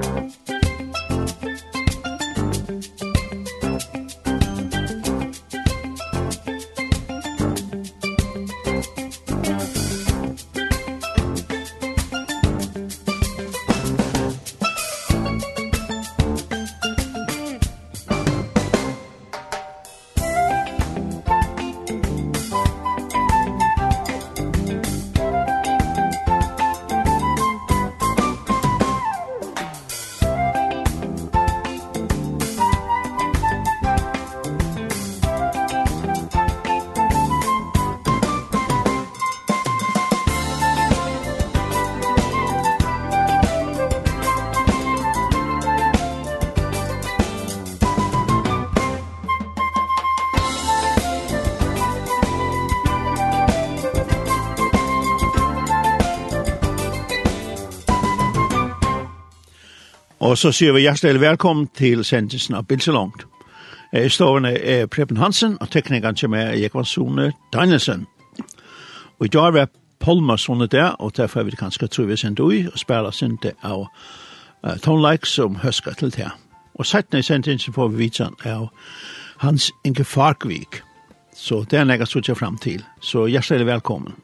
Musik Og så sier vi hjertelig velkommen til sendelsen av Bilselongt. Jeg står er Preben Hansen, og teknikeren som er Jekvann Sone Danielsen. Og i dag er Polma Sone der, og derfor er vi kanskje tro vi sendt ui, og spiller sendt av uh, tonelike som høsker til det. Og settene i sendelsen får vi vite av Hans Inge Farkvik. Så det er jeg som frem til. Så hjertelig velkommen.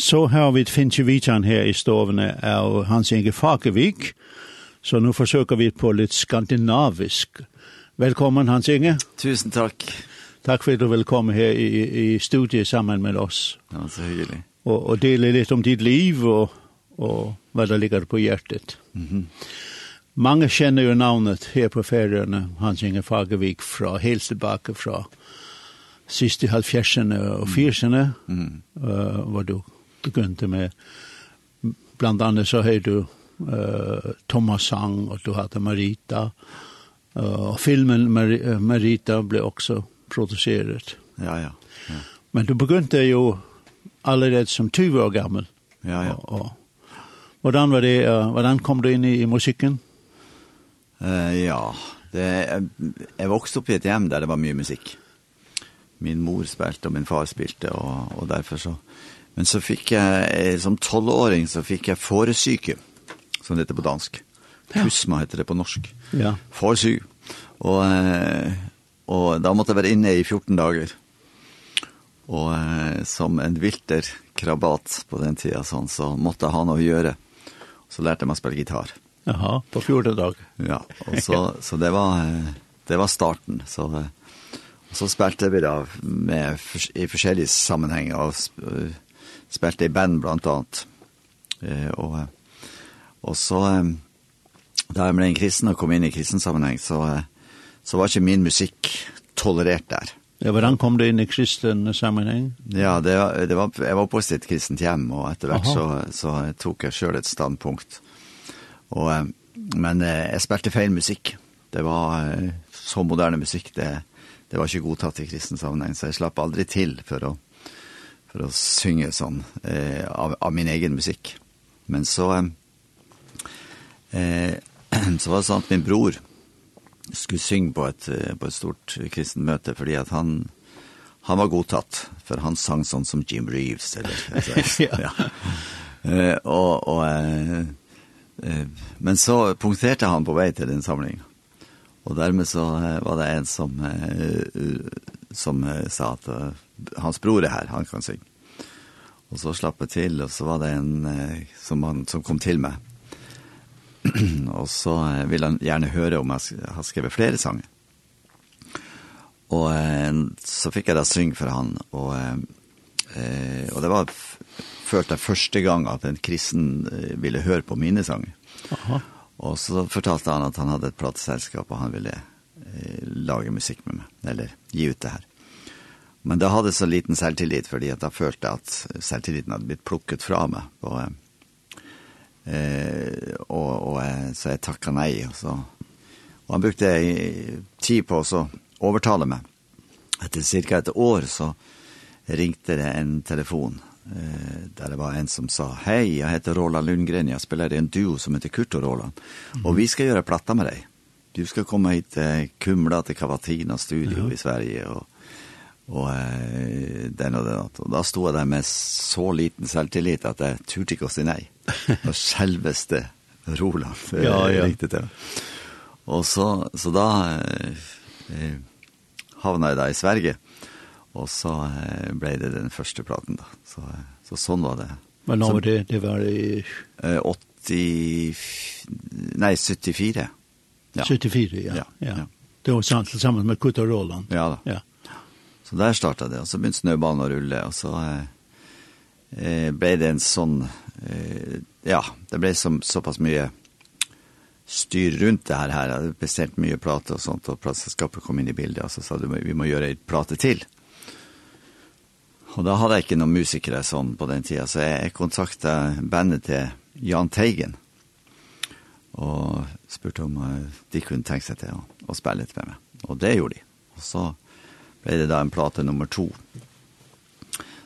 Så har vi Finche Vichan her i stovene av Hans Inge Fakevik, så nu forsøker vi på litt skandinavisk. Velkommen Hans Inge. Tusen takk. Takk for at du vil komme her i, i studiet sammen med oss. Ja, så hyggelig. Og, og dele litt om ditt liv og, og hva det ligger på hjertet. Mm -hmm. Mange kjenner jo navnet her på feriene, Hans Inge Fagervik, fra helt tilbake fra siste halvfjersene og fyrsene, mm. -hmm. uh, var du det kunde med bland annat så hör du uh, Thomas Sang och du hade Marita uh, och filmen Mar Marita blev också producerad. Ja, ja, ja. Men du begynte jo allerede som 20 år gammel. Ja, ja. Og, og, hvordan, var det, uh, hvordan kom du inn i, i musikken? Uh, ja, det, jeg vokste opp i et hjem der det var mye musikk. Min mor spilte, og min far spilte, og, og derfor så Men så fick jag, som 12-åring så fick jag foresyke, som det heter på dansk. Kusma heter det på norsk. Ja. Foresyke. Og, og da måtte jeg være inne i 14 dager. Og som en vilter krabat på den tiden, sånn, så måtte jeg ha noe å gjøre. Så lærte jeg meg å spille gitar. Jaha, på 14 dag. Ja, og så, så det, var, det var starten. Så, og så spilte vi da med, i forskjellige sammenhenger. Og spilte i band bland annat. Eh, och, och så, eh, da jeg en kristen og kom inn i kristen sammenheng, så, så var ikke min musikk tolerert der. Ja, hvordan kom du inn i kristen sammenheng? Ja, det var, det var, jeg var på sitt kristent hjem, og etter hvert så, så tok jeg selv et standpunkt. Og, men jeg spilte feil musikk. Det var så moderne musikk, det, det var ikke godtatt i kristen sammenheng, så jeg slapp aldri til for å för att synge sån eh, av, av min egen musik. Men så eh, så var det sånn at min bror skulle synge på et, på et stort kristen møte, fordi at han, han var godtatt, for han sang sånn som Jim Reeves, eller altså, ja. Eh, og, og, eh, men så punkterte han på vei til den samlingen. Og dermed så var det en som, som sa at hans bror er här, han kan synge. Och så slapp jeg till och så var det en eh, som, han, som kom till mig. och så ville han gärna höra om jag har skrivit flera sanger. Och eh, så fick jag da synge för han. Och, eh, och det var första första gången att en kristen eh, ville höra på mine sanger. Aha. Och så fortalte han att han hade ett plattsällskap och han ville eh, lage musikk med meg, eller gi ut det her. Men det hade så liten selvtillit fordi at jeg følte at selvtilliten hadde blitt plukket fra meg. Og, eh, og, og så jeg takket nei. Og, så. og han brukte tid på å overtale meg. Etter cirka et år så ringte det en telefon eh, der det var en som sa «Hei, jeg heter Roland Lundgren, jeg spiller i en duo som heter Kurt og Roland, mm. og vi skal gjøre platta med deg. Du skal komme hit til Kumla, til Kavatina Studio ja. i Sverige, og Og eh, den og den. Og da stod jeg der med så liten selvtillit at jeg turte ikke å si nei. Og selveste Roland ja, ja. likte det. Og så, så da eh, havna jeg da i Sverige. Og så eh, ble det den første platen da. Så, så sånn var det. Men nå var det, det var i... 80... Nei, 74. Ja. 74, ja. ja, ja. ja. Det var sant, sammen med Kutta Roland. Ja da. Ja. Så der startet det, og så begynte snøbanen å rulle, og så eh, ble det en sånn, eh, ja, det ble som, såpass mye styr rundt det her, her. det bestilt mye plate og sånt, og plateselskapet kom inn i bildet, og så sa du, vi må gjøre et plate til. Og da hadde jeg ikke noen musikere sånn på den tiden, så jeg, jeg kontaktet bandet til Jan Teigen, og spurte om de kunne tenke seg til å, å spille litt med meg. Og det gjorde de. Og så ble det där en platta nummer to.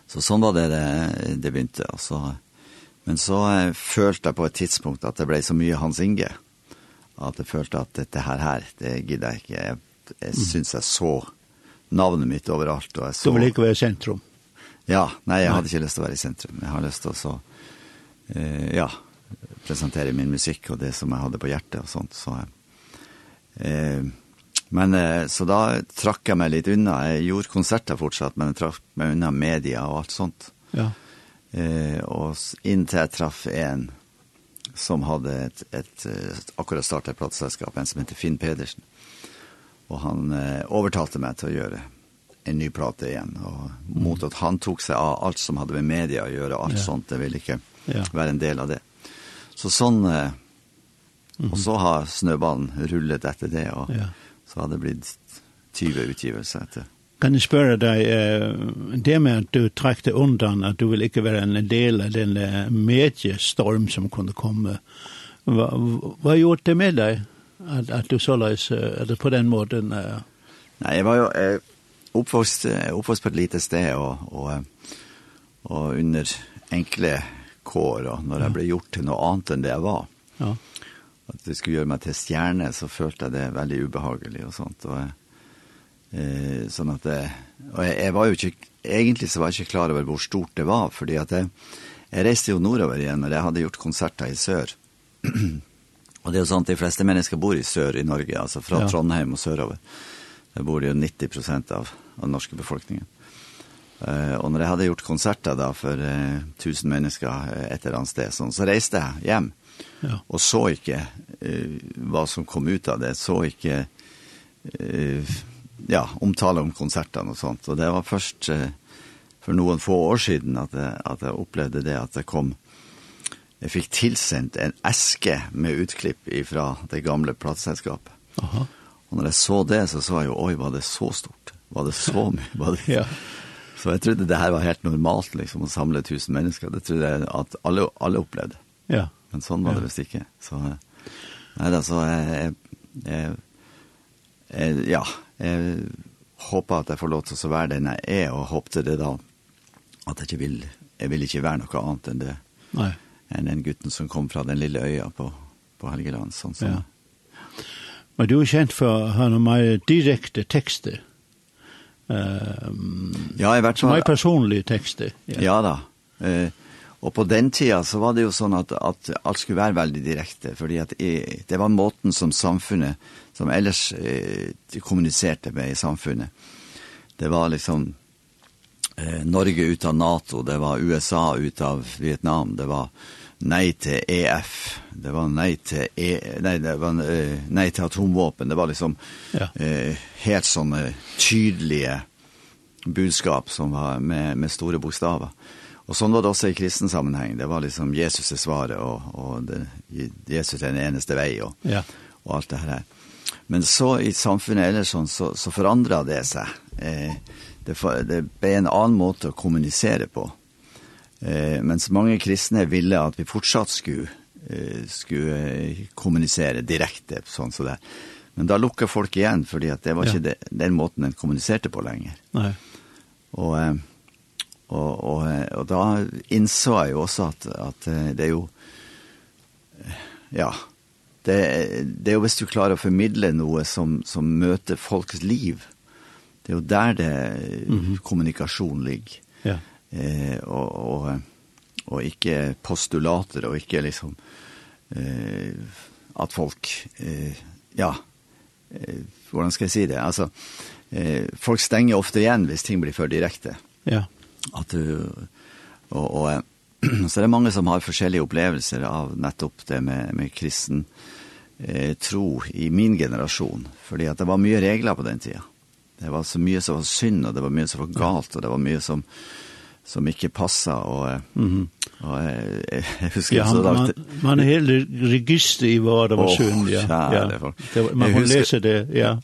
Så sånn var det det, det begynte. Altså. Men så eh, følte jeg på et tidspunkt at det ble så mye Hans Inge. At jeg følte at dette her, her det gidder jeg ikke. Jeg, jeg synes jeg så navnet mitt overalt. Og jeg så... Du vil ikke være i sentrum? Ja, nei, jeg hadde ikke lyst til å være i sentrum. Jeg har lyst til å så, eh, ja, presentere min musikk og det som jeg hadde på hjertet og sånt. Så, eh, Men eh, så da trakk jeg meg litt unna. Jeg gjorde konserter fortsatt, men jeg trakk meg unna media og alt sånt. Ja. Eh, og inntil jeg traff en som hadde et, et, et akkurat startet plateselskap, en som heter Finn Pedersen. Og han eh, overtalte meg til å gjøre en ny plate igjen. Og mot at han tok seg av alt som hadde med media å gjøre, alt ja. sånt, det ville ikke ja. være en del av det. Så sånn... Eh, Mm -hmm. Og så har snøballen rullet etter det, og ja. Så hadde det blitt 20 utgivelse etter. Kan jeg spørre deg, det med at du trakk deg undan, at du vil ikke være en del av den mediestorm som kunne komme, hva, hva gjorde det med deg? At, at du så løs, eller på den måten? Uh... Nei, jeg var jo jeg oppvokst, oppvokst på et lite sted, og, og, og under enkle kår, og når jeg ble gjort til noe annet enn det jeg var. Ja at det skulle göra meg til stjerne, så följde det väldigt obehagligt och sånt och eh sån att det og jag, jag var ju inte egentligen så var jag inte klar över hur stort det var för det att jag, reiste reste ju norröver igen jeg jag hade gjort konserter i söder. och det är sånn at de flesta människor bor i söder i Norge alltså från ja. Trondheim och söderöver. Det bor ju 90 procent av av norska befolkningen. Eh och när jag hade gjort konserter da för eh, tusen människor et eller annet sted, sånn, så reste jag hem. Mm Ja. Og så ikke uh, hva som kom ut av det, så ikke uh, ja, omtale om konsertene og sånt. Og det var først uh, for noen få år siden at jeg, at jeg opplevde det at det kom Jeg fikk tilsendt en eske med utklipp fra det gamle plateselskapet. Aha. Og når jeg så det, så så jeg jo, oi, var det så stort? Var det så mye? Var det... ja. Så jeg trodde det her var helt normalt, liksom, å samle tusen mennesker. Det trodde jeg at alle, alle opplevde. Ja men sånn var det visst ikke. Så, nei da, så jeg, jeg, jeg, ja, jeg håper at jeg får lov til å være den jeg er, og håpte det da, at jeg ikke vil, jeg vil ikke være noe annet enn det. Nei. Enn den gutten som kom fra den lille øya på, på Helgeland, sånn som. Ja. Men du er kjent for å ha noen mer direkte tekster. Um, ja, i hvert fall. Mer personlige tekster. Ja, ja da. Uh, Og på den tida så var det jo sånn at, at alt skulle være veldig direkte, fordi at jeg, det var måten som samfunnet, som ellers eh, kommuniserte med i samfunnet. Det var liksom eh, Norge ut av NATO, det var USA ut av Vietnam, det var nei til EF, det var nei til, e, nei, det var, nei til atomvåpen, det var liksom ja. eh, helt sånne tydelige budskap som var med, med store bokstaver. Ja Och sånn var det også i kristen sammanhang. Det var liksom Jesus er svaret och, og det, Jesus är den eneste vei, och, ja. og allt det här. Men så i samfunnet eller sånn, så, så forandret det seg. Eh, det, det ble en annen måte å kommunisere på. Eh, mens mange kristne ville at vi fortsatt skulle, eh, skulle kommunisere direkte, sånn som så det. Men da lukket folk igjen, fordi at det var ikke det, den, den måten den kommuniserte på lenger. Nei. Og... Eh, Og, og, og da innså jeg jo også at, at det er jo Ja. Det, det er jo hvis du klarer å formidle noe som, som møter folks liv. Det er jo der det mm -hmm. kommunikasjon ligger. Ja. Eh, og, og, og ikke postulater, og ikke liksom eh, at folk eh, Ja. Eh, hvordan skal jeg si det? Altså, eh, folk stenger ofte igjen hvis ting blir for direkte. Ja. At du, og, og så er det mange som har forskjellige opplevelser av nettopp det med, med kristen eh, tro i min generasjon. Fordi at det var mye regler på den tida. Det var så mye som var synd, og det var mye som var galt, og det var mye som, som ikke passet. Og, mm -hmm. og jeg, jeg husker ja, så langt... Man, man er hele register i hva det var synd, ja. Kjære, ja. Det, var, man må lese det, ja.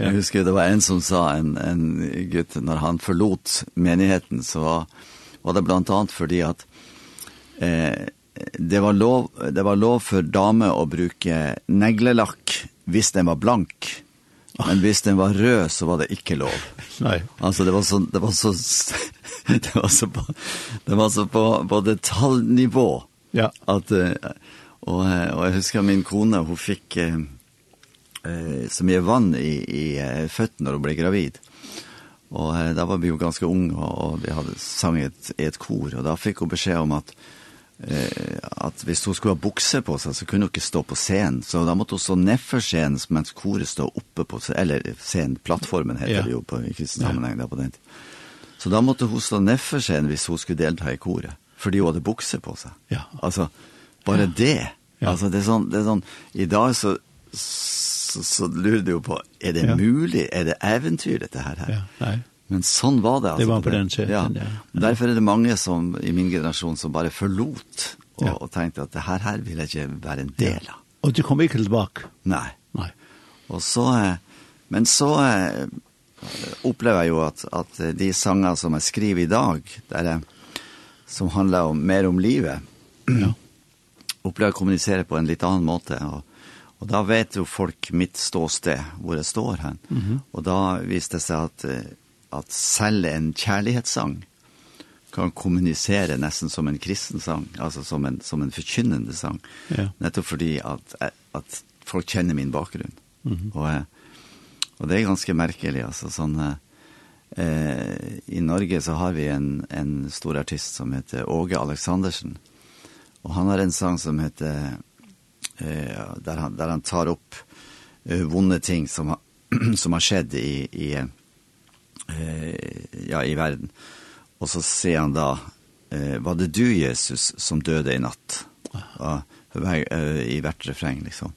Ja. Jag husker det var en som sa en, en gutt när han förlot menigheten så var det blant annet fordi at att eh, det, var lov, det var lov för damer att bruka neglelakk hvis den var blank. Men hvis den var rød, så var det ikke lov. Nei. Altså, det var så, det var så, det var så på, det var så på, på detaljnivå. Ja. At, og, og jeg husker min kone, hun fikk, eh, som jag vann i, i fötterna hun ble gravid. Och eh, där var vi ju ganska unga och vi hade sanget i ett kor och da fick hun besked om att eh, att hvis hun skulle ha bukser på seg, så kunde hun inte stå på scen. Så då måste hun stå nedför scenen, mens koret stod uppe på scenen, eller scenplattformen heter ja. det ju på, i kristna sammanhang där på den tiden. Så då måste hun stå nedför scenen hvis hun skulle delta i koret. För hun hadde bukser på sig. Ja. Alltså, bare ja. det. Ja. Alltså det er sån, det är sån, idag så så, så lurer du på, er det ja. mulig, er det eventyr dette her? her? Ja, nei. Men sånn var det. Altså, det var på den tiden, ja. ja. Derfor er det mange som, i min generasjon som bare forlot og, ja. og tenkte at det her, her vil jeg ikke være en del av. Ja. Og du kom ikke tilbake? Nei. Nei. Og så, men så opplever jeg jo at, at de sanger som jeg skriver i dag, der jeg, som handler om, mer om livet, ja. opplever jeg å kommunisere på en litt annen måte, og Og da vet jo folk mitt ståsted, hvor jeg står hen. Mm -hmm. Og da viste det seg at, at selv en kjærlighetssang kan kommunisere nesten som en kristen sang, altså som en, som en forkynnende sang. Ja. Nettopp fordi at, at folk kjenner min bakgrunn. Mm -hmm. og, og det er ganske merkelig, altså sånn... Eh, I Norge så har vi en, en stor artist som heter Åge Aleksandersen. Og han har en sang som heter eh, där, han, där han tar upp eh, vonda ting som, har, som har skett i, i, eh, ja, i världen. Och så ser han då, eh, var det du Jesus som döde i natt? Ja, i vart refräng liksom.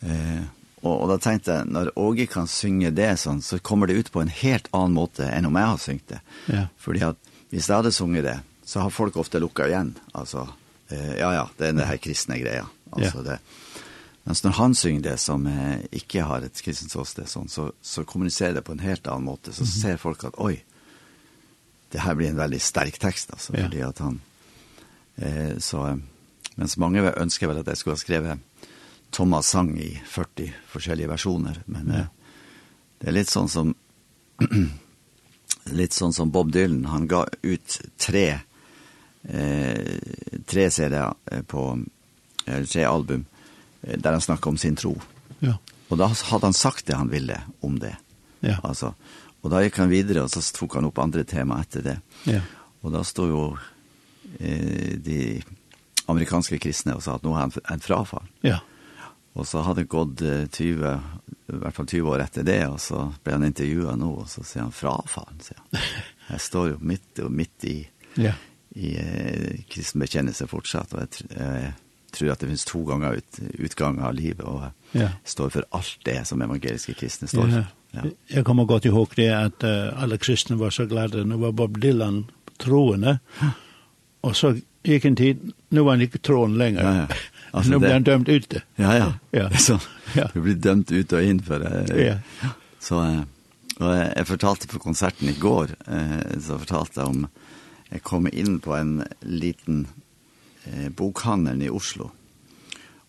Eh, och, och då tänkte jag, när Åge kan synge det sånn, så kommer det ut på en helt annan måte än om jag har syngt det. Ja. Fordi at hvis jeg hadde sunget det, så har folk ofte lukket igjen. Altså, eh, ja, ja, det er den her kristne greia. Alltså yeah. det. Men när han synger det som eh, inte har ett kristent det sånt så så kommunicerar det på en helt annan måte så mm -hmm. ser folk att oj det här blir en väldigt stark text alltså yeah. för det att han eh så men så många önskar väl att det skulle ha skrivit Thomas sang i 40 olika versioner men yeah. eh, det är lite sånn som lite sånn som Bob Dylan han gav ut tre eh tre CD på tre album, där han snackar om sin tro. Ja. Och då hade han sagt det han ville om det. Ja. Alltså, och då gick han vidare och så tog han upp andra tema efter det. Ja. Och då står ju eh, de amerikanska kristna och sa att nu har han en frafall. Ja. Och så hade det gått 20, i alla fall 20 år efter det och så blev han intervjuad nu och så säger han frafall. Så han. jag står ju mitt, och mitt i, ja. i eh, kristen bekännelse fortsatt och jag, eh, tror att det finns två gånger ut, utgang av livet och ja. står för allt det som evangeliska kristna står för. Ja. Jag kommer godt ihåg det att uh, alla kristna var så glada nå var Bob Dylan troende. Och så gick en tid, nå var han inte troende lenger. Ja, ja. Alltså, nu blev han dömd ute. Ja, ja. ja. Så, ja. Du blir dømt ut og inn for det. Ja. Så uh, och jag fortalte på konserten igår, uh, så fortalte jeg om jag kom in på en liten eh, bokhandelen i Oslo.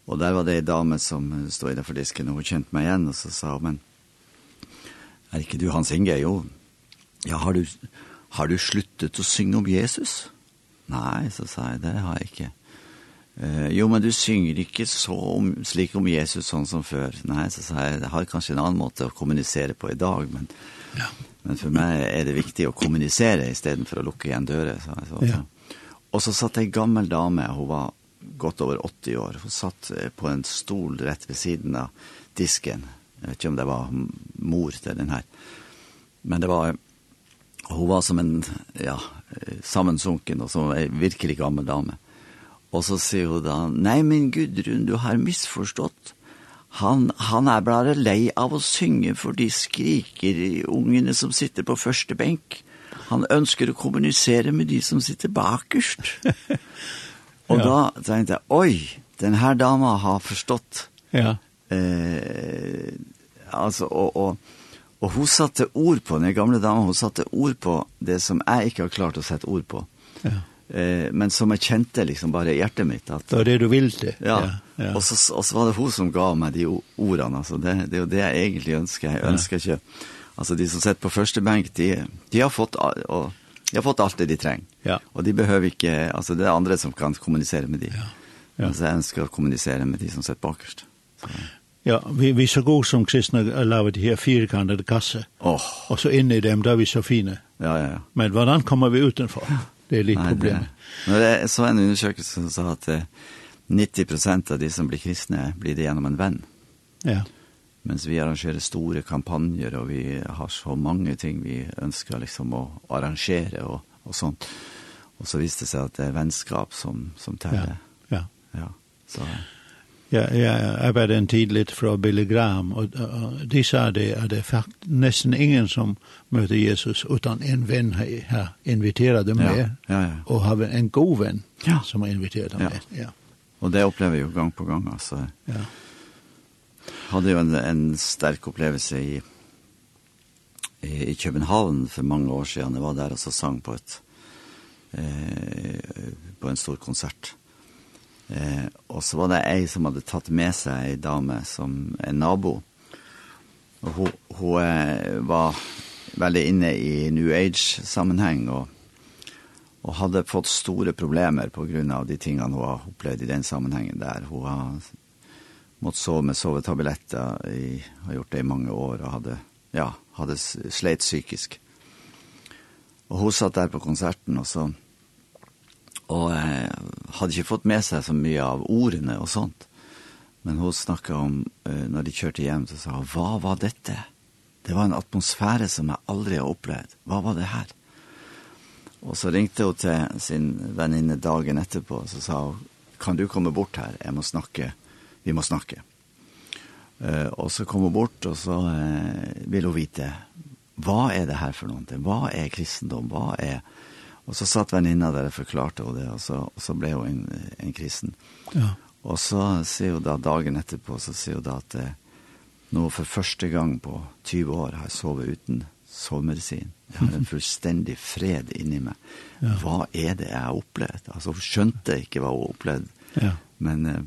Og der var det en dame som stod i det for disken, og hun kjente meg igjen, og så sa hun, men er ikke du Hans Inge? Jo, ja, har du, har du sluttet å synge om Jesus? Nei, så sa jeg, det har jeg ikke. Eh, jo, men du synger ikke så om, slik om Jesus sånn som før. Nei, så sa jeg, jeg har kanskje en annen måte å kommunisere på i dag, men, ja. men for meg er det viktig å kommunisere i stedet for å lukke igjen dører. Så, så, så. Ja. Och så satt en gammal dame, hun hon var godt över 80 år. hun satt på en stol rätt vid sidan av disken. Jag vet ikke om det var mor till den här. Men det var, hon var som en, ja, sammansunken och som en virkelig gammal dame. Och så sier hun då, nej men Gudrun, du har missförstått. Han, han är bara lei av att synge för de skriker i ungene som sitter på första benk han ønsker å kommunisere med de som sitter bakerst. Og ja. da tenkte jeg, oi, den her dama har forstått. Ja. Eh, altså, og, og, og hun satte ord på, den gamle dama, hun satte ord på det som jeg ikke har klart å sette ord på. Ja. Eh, men som jeg kjente liksom bare i hjertet mitt. At, det var det du ville. Ja, ja. ja. Og, så, og så var det hun som ga meg de ordene, altså. Det, det er jo det jeg egentlig ønsker. Jeg ønsker ikke... Alltså de som sett på första bänk, de, de har fått och de har fått allt det de trenger. Ja. Och de behöver inte, alltså det är andra som kan kommunicera med de. Ja. Ja. Alltså jag önskar kommunicera med de som sett bakerst. Så. Ja, vi, vi er så gode som kristne laver de her firkantede kasse. Oh. Og så inne i dem, där er vi så fine. Ja, ja, ja. Men hvordan kommer vi utenfor? Det er litt Nei, problemet. Det, men det er så en undersøkelse som sa at 90 av de som blir kristne, blir det gjennom en venn. Ja mens vi arrangerer store kampanjer, og vi har så mange ting vi ønsker liksom å arrangere og, og sånt. Og så viste det seg at det er vennskap som, som teller. Ja, ja. ja så. Ja, jeg arbeidde en tid litt fra Billy Graham, og, og de sa det at det er fakt, nesten ingen som møter Jesus, utan en venn har inviteret dem med, ja, ja, ja. og har en god venn ja. som har inviteret dem ja. med. Ja. Og det opplever vi jo gang på gang, altså. Ja hadde jo en, en sterk opplevelse i, i, i København for mange år siden. Jeg var der og så sang på et eh, på en stor konsert. Eh, og så var det ei som hadde tatt med seg ei dame som en nabo. Og hun, hun eh, var veldig inne i New Age-sammenheng og og hadde fått store problemer på grunn av de tingene hun har opplevd i den sammenhengen der. Hun har mot så med sovetabletter. i har gjort det i mange år og hadde, ja, hadde sleit psykisk. Og hun satt der på konserten og så og eh, hadde ikke fått med seg så mye av ordene og sånt. Men hun snakket om, eh, når de kjørte hjem, så sa hun, hva var dette? Det var en atmosfære som jeg aldri har opplevd. Hva var det her? Og så ringte hun til sin venninne dagen etterpå, så sa hun, kan du komme bort her? Jeg må snakke med vi må snakke. Uh, og så kom hun bort, og så uh, ville hun vite, hva er det her for noe? Hva er kristendom? Hva er... Og så satt venninna der og forklarte hun det, og så, og så ble hun en, en kristen. Ja. Og så ser hun da dagen etterpå, så ser hun da at uh, nå for første gang på 20 år har jeg sovet uten sovmedisin. Jeg har en fullstendig fred inni meg. Ja. Hva er det jeg har opplevd? Altså, hun skjønte ikke hva hun opplevde. Ja. Men... Uh,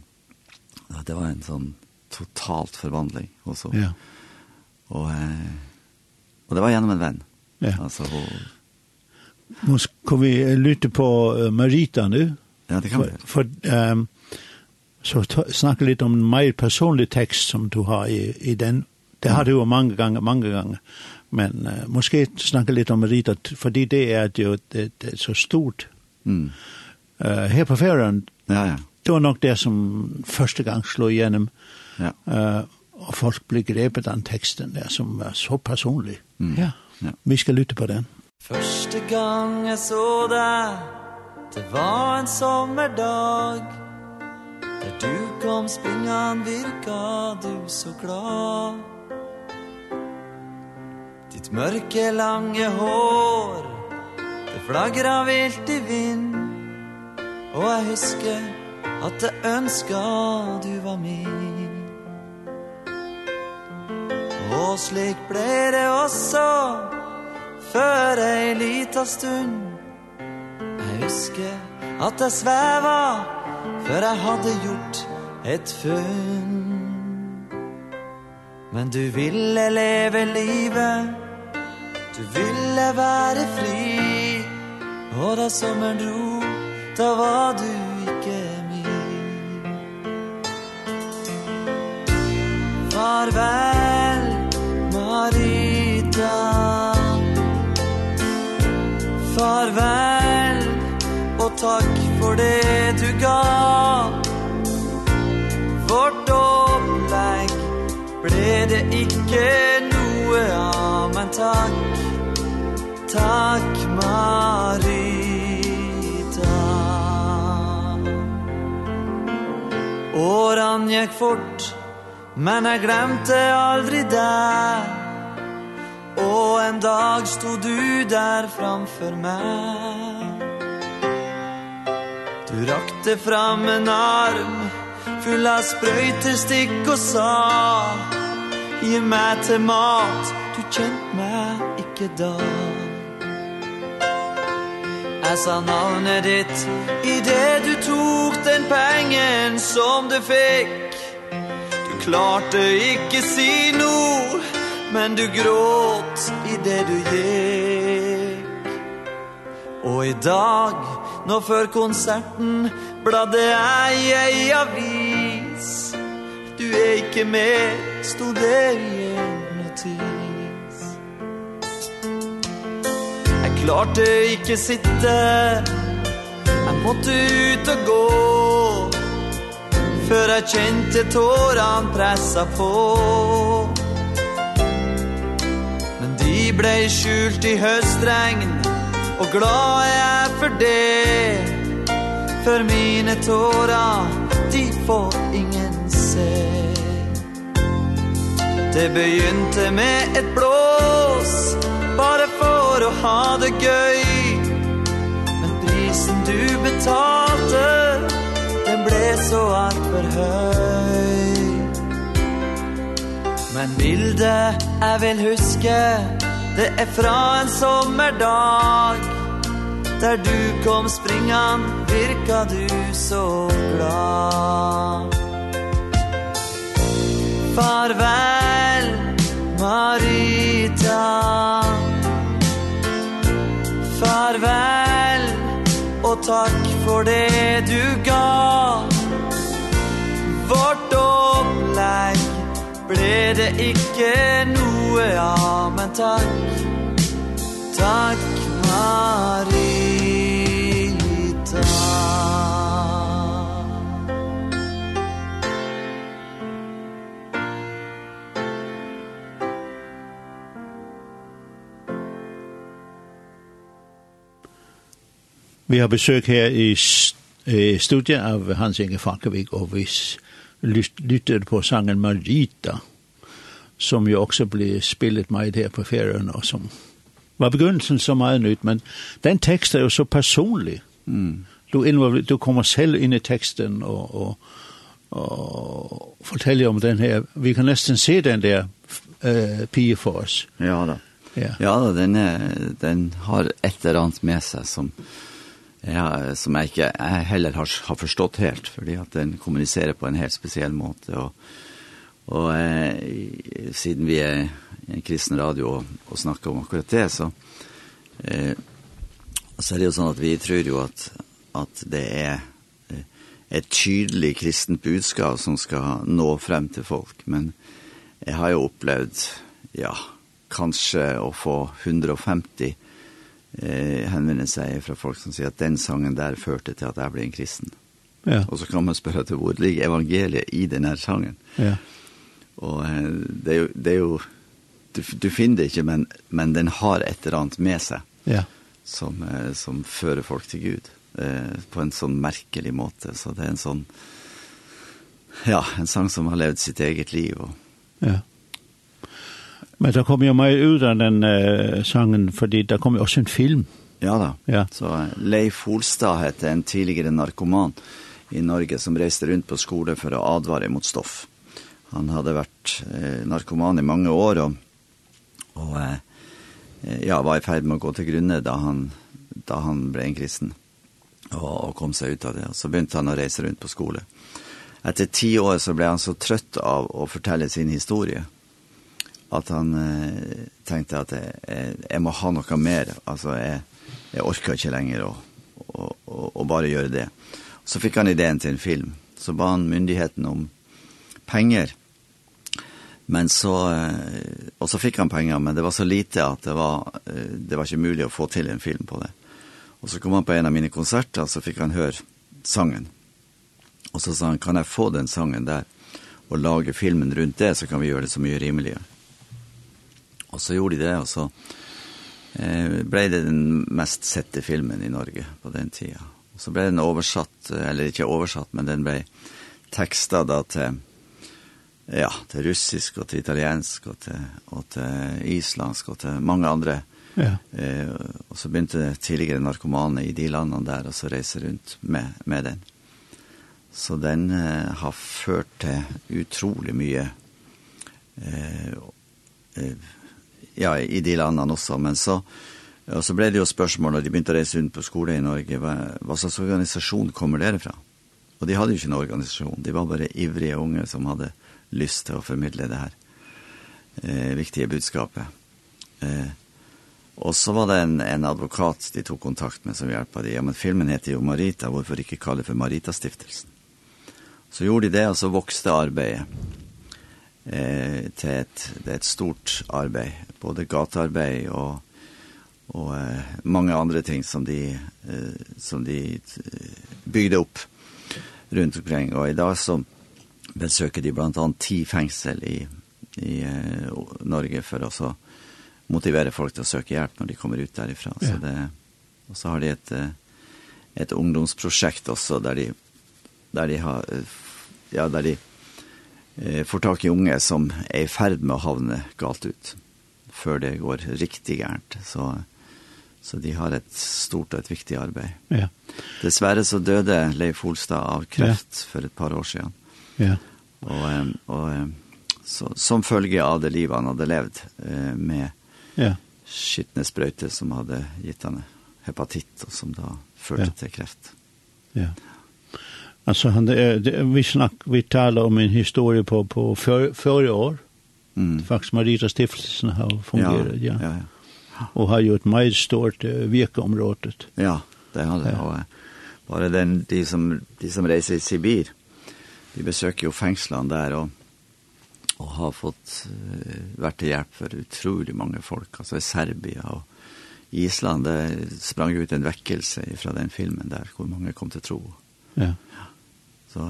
Ja, det var en sånn totalt förvandling och så. Ja. Och eh och det var genom en vän. Ja. Altså, hun... Måste kan vi lytte på Marita nu? Ja, det kan vi. För ehm um, så snacka lite om mer personlig text som du har i i den. Det har du jo många gånger, många gånger. Men uh, måske snacka lite om Marita för det är jo det, det er så stort. Mm. Eh uh, här på ferien, Ja, ja det var nok det som første gang slå igenom. Ja. Uh, og folk ble grepet av teksten der som var så personlig. Mm. Ja. ja. Vi skal lytte på den. Første gang jeg så deg, det var en sommerdag. Der du kom springan virka du så glad. Ditt mørke lange hår, det flagra vilt i vind. Og jeg husker At jeg ønsker du var min. Og slik ble det også Før ei lita stund. Jeg husker at jeg sveva Før jeg hadde gjort et funn. Men du ville leve livet Du ville være fri. Og da sommeren dro Da var du farvel, Marita. Farvel, og takk for det du gav. Vårt opplegg ble det ikke noe av Men takk, takk Marita. Åran gikk fort. Men jeg glemte aldri deg Og en dag stod du der framfor meg. Du rakte fram en arm Full av sprøytestikk og sa Gi meg til mat Du kjent meg ikke da. Jeg sa navnet ditt I det du tok den pengen som du fikk klart du ikke si no Men du gråt i det du gikk. Og i dag, nå før konserten Bladde jeg i avis Du er ikke med, stod det i en notis. Jeg klarte ikke sitte Jeg måtte ut og gå. För jag kände tåran pressa på. Men de blei skjult i høstregn Og glad er jeg for det. For mine tårar, de får ingen se. Det begynte med et blås Bare for å ha det gøy. Men prisen du betaler ble så alt for høy Men bildet jeg vil huske Det er fra en sommerdag. Der du kom springan Virka du så glad. Farvel Marita. Farvel. Og takk for det du ga. Vårt opplegg Ble det ikke noe av Men takk. Takk Marita Vi har besøk her i studiet av Hans Inge Falkevik, og vi lytter på sangen Margita, som jo også ble spillet meg her på ferien, og som var begynnelsen så meget nytt, men den tekst er jo så personlig. Mm. Du, du kommer selv inn i teksten og, og, og forteller om den her. Vi kan nesten se den der uh, pige for oss. Ja da. Ja, ja da, den, er, den har et eller annet med seg som, Ja, som jeg ikke jeg heller har, har forstått helt, fordi at den kommuniserer på en helt spesiell måte. Og, og eh, siden vi er i en kristen radio og, og snakker om akkurat det, så, eh, så er det jo sånn at vi tror jo at, at det er et tydelig kristent budskap som skal nå frem til folk. Men jeg har jo opplevd, ja, kanskje å få 150 eh, henvende seg fra folk som sier at den sangen der førte til at jeg ble en kristen. Ja. Og så kan man spørre til hvor ligger evangeliet i denne sangen. Ja. Og eh, det er jo, det er jo du, du finner det ikke, men, men den har et eller annet med seg ja. som, eh, som fører folk til Gud eh, på en sånn merkelig måte. Så det er en sånn, ja, en sang som har levd sitt eget liv og ja Men det kom jo mer ut av den uh, sangen, fordi det kom jo også en film. Ja da. Ja. Så Leif Holstad heter en tidligere narkoman i Norge som reiste rundt på skole for å advare mot stoff. Han hadde vært uh, narkoman i mange år og, og uh, ja, var i ferd med å gå til grunne da han, da han ble en kristen og, og kom seg ut av det. Og så begynte han å reise rundt på skole. Etter ti år så ble han så trøtt av å fortelle sin historie at han eh, tenkte at eh, jeg må ha noe mer. Altså, jeg, jeg orker ikke lenger å, å, å, å bare gjøre det. Så fikk han ideen til en film. Så ba han myndigheten om penger. Men så, eh, og så fikk han penger, men det var så lite at det var, eh, det var ikke mulig å få til en film på det. Og så kom han på en av mine konserter, så fikk han høre sangen. Og så sa han, kan jeg få den sangen der og lage filmen rundt det, så kan vi gjøre det så mye rimeligere. Och så gjorde de det och så eh blev det den mest sette filmen i Norge på den tiden. Och så blev den översatt eller inte översatt men den blev textad då till ja, till russisk och till italiensk och till och till islandsk och till många andra Ja. Eh och så begynte tidigare narkomaner i de landene där och så reser runt med med den. Så den eh, har ført til utrolig mye eh, ja, i de landene också, men så och så blev det ju spørsmål, när de började resa runt på skolor i Norge, vad, vad slags organisasjon kommer det fra? Och de hade ju ikke en organisation, det var bara ivrige unga som hade lyst til att förmedla det här eh, viktiga budskapet. Eh, och så var det en, en advokat de tog kontakt med som hjälpte dem. Ja, men filmen heter ju Marita, varför inte kalla det för Marita-stiftelsen? Så gjorde de det och så växte arbetet eh, til et, det er et stort arbeid, både gatearbeid og, og eh, mange andre ting som de, eh, som de bygde opp rundt omkring. Og i dag så besøker de blant annet ti fengsel i, i eh, Norge for å så motivere folk til å søke hjelp når de kommer ut derifra. Ja. Så det, og så har de et, et ungdomsprosjekt også der de, der de har ja, der de eh, får tak i unge som er i ferd med å havne galt ut før det går riktig gærent. Så, så de har et stort og et viktig arbeid. Ja. Dessverre så døde Leif Holstad av kreft ja. for et par år siden. Ja. Og, og så, som følge av det livet han hadde levd med ja. skittende sprøyter som hadde gitt han hepatitt, og som da førte ja. til kreft. Ja. Alltså han det, vi snack vi talar om en historia på på för, förra år. Mm. Faktiskt Marita stiftelsen har fungerat ja. ja. ja, ja. Och har gjort mycket stort uh, virkeområdet. Ja, det har det. Ja. Och, det den de som de som reser i Sibir. Vi besöker ju fängslan där och och har fått uh, varit till hjälp för otroligt många folk alltså i Serbien och Island det sprang ut en väckelse från den filmen där hur många kom till tro. Ja. Så,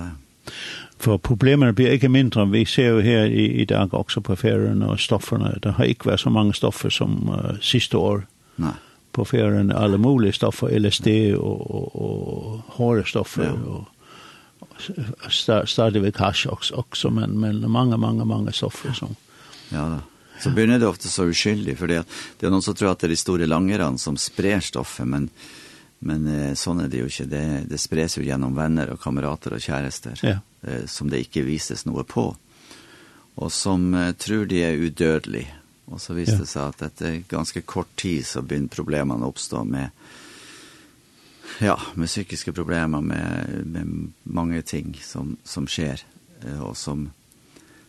for problemerne blir ikke mindre. Vi ser jo her i, i dag også på ferien og stofferne. Det har ikke været så mange stoffer som uh, sidste år. Nej. På ferien alle mulige stoffer, LSD og, og, og hårde stoffer ja. og og stadig ved hash også, også men, men mange, mange, mange stoffer som... Ja, da. Så begynner det ofte så uskyldig, for det, det er noen som tror at det er de store langerne som sprer stoffet, men Men eh, sånn er det jo ikke. Det, det spres jo gjennom venner og kamerater og kjærester ja. eh, som det ikke vises noe på. Og som eh, tror de er udødelige. Og så viste ja. det seg at etter ganske kort tid så begynner problemene å oppstå med ja, med psykiske problemer, med, med mange ting som, som skjer, eh, og som,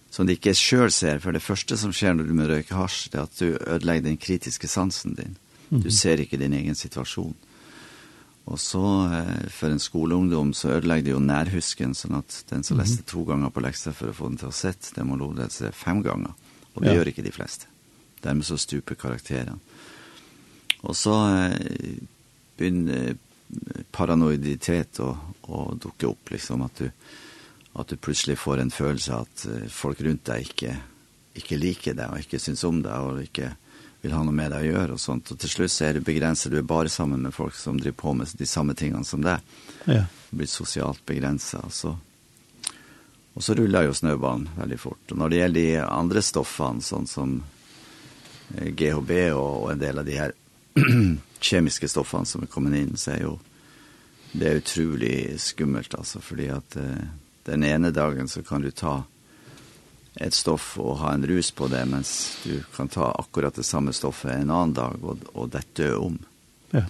som de ikke selv ser. For det første som skjer når du må røyke hasj, det er at du ødelegger den kritiske sansen din. Du ser ikke din egen situasjon. Mm Og så eh, for en skoleungdom så ødelegger det jo nærhusken, sånn at den som leste to ganger på lekser for å få den til å sett, den må lese fem ganger. Og det ja. gjør ikke de fleste. Dermed så stuper karakteren. Og så eh, begynner paranoiditet å, å dukke opp, liksom, at du, at du plutselig får en følelse at folk rundt deg ikke, ikke liker deg, og ikke syns om deg, og ikke vill ha något med det att göra och sånt. Och till slut så är det begränsat, du är bara samman med folk som driver på med de samma tingen som det. Ja. Du blir socialt begränsad och så. Och så rullar ju snöballen väldigt fort. Och när det gäller de andra stoffen, sånt som GHB och, och en del av de här kemiska stoffen som kommer in, så är ju det är utroligt skummelt alltså, fordi att eh, den ene dagen så kan du ta ett stoff och ha en rus på det men du kan ta akkurat det samma stoffet en annan dag och och det om. Ja.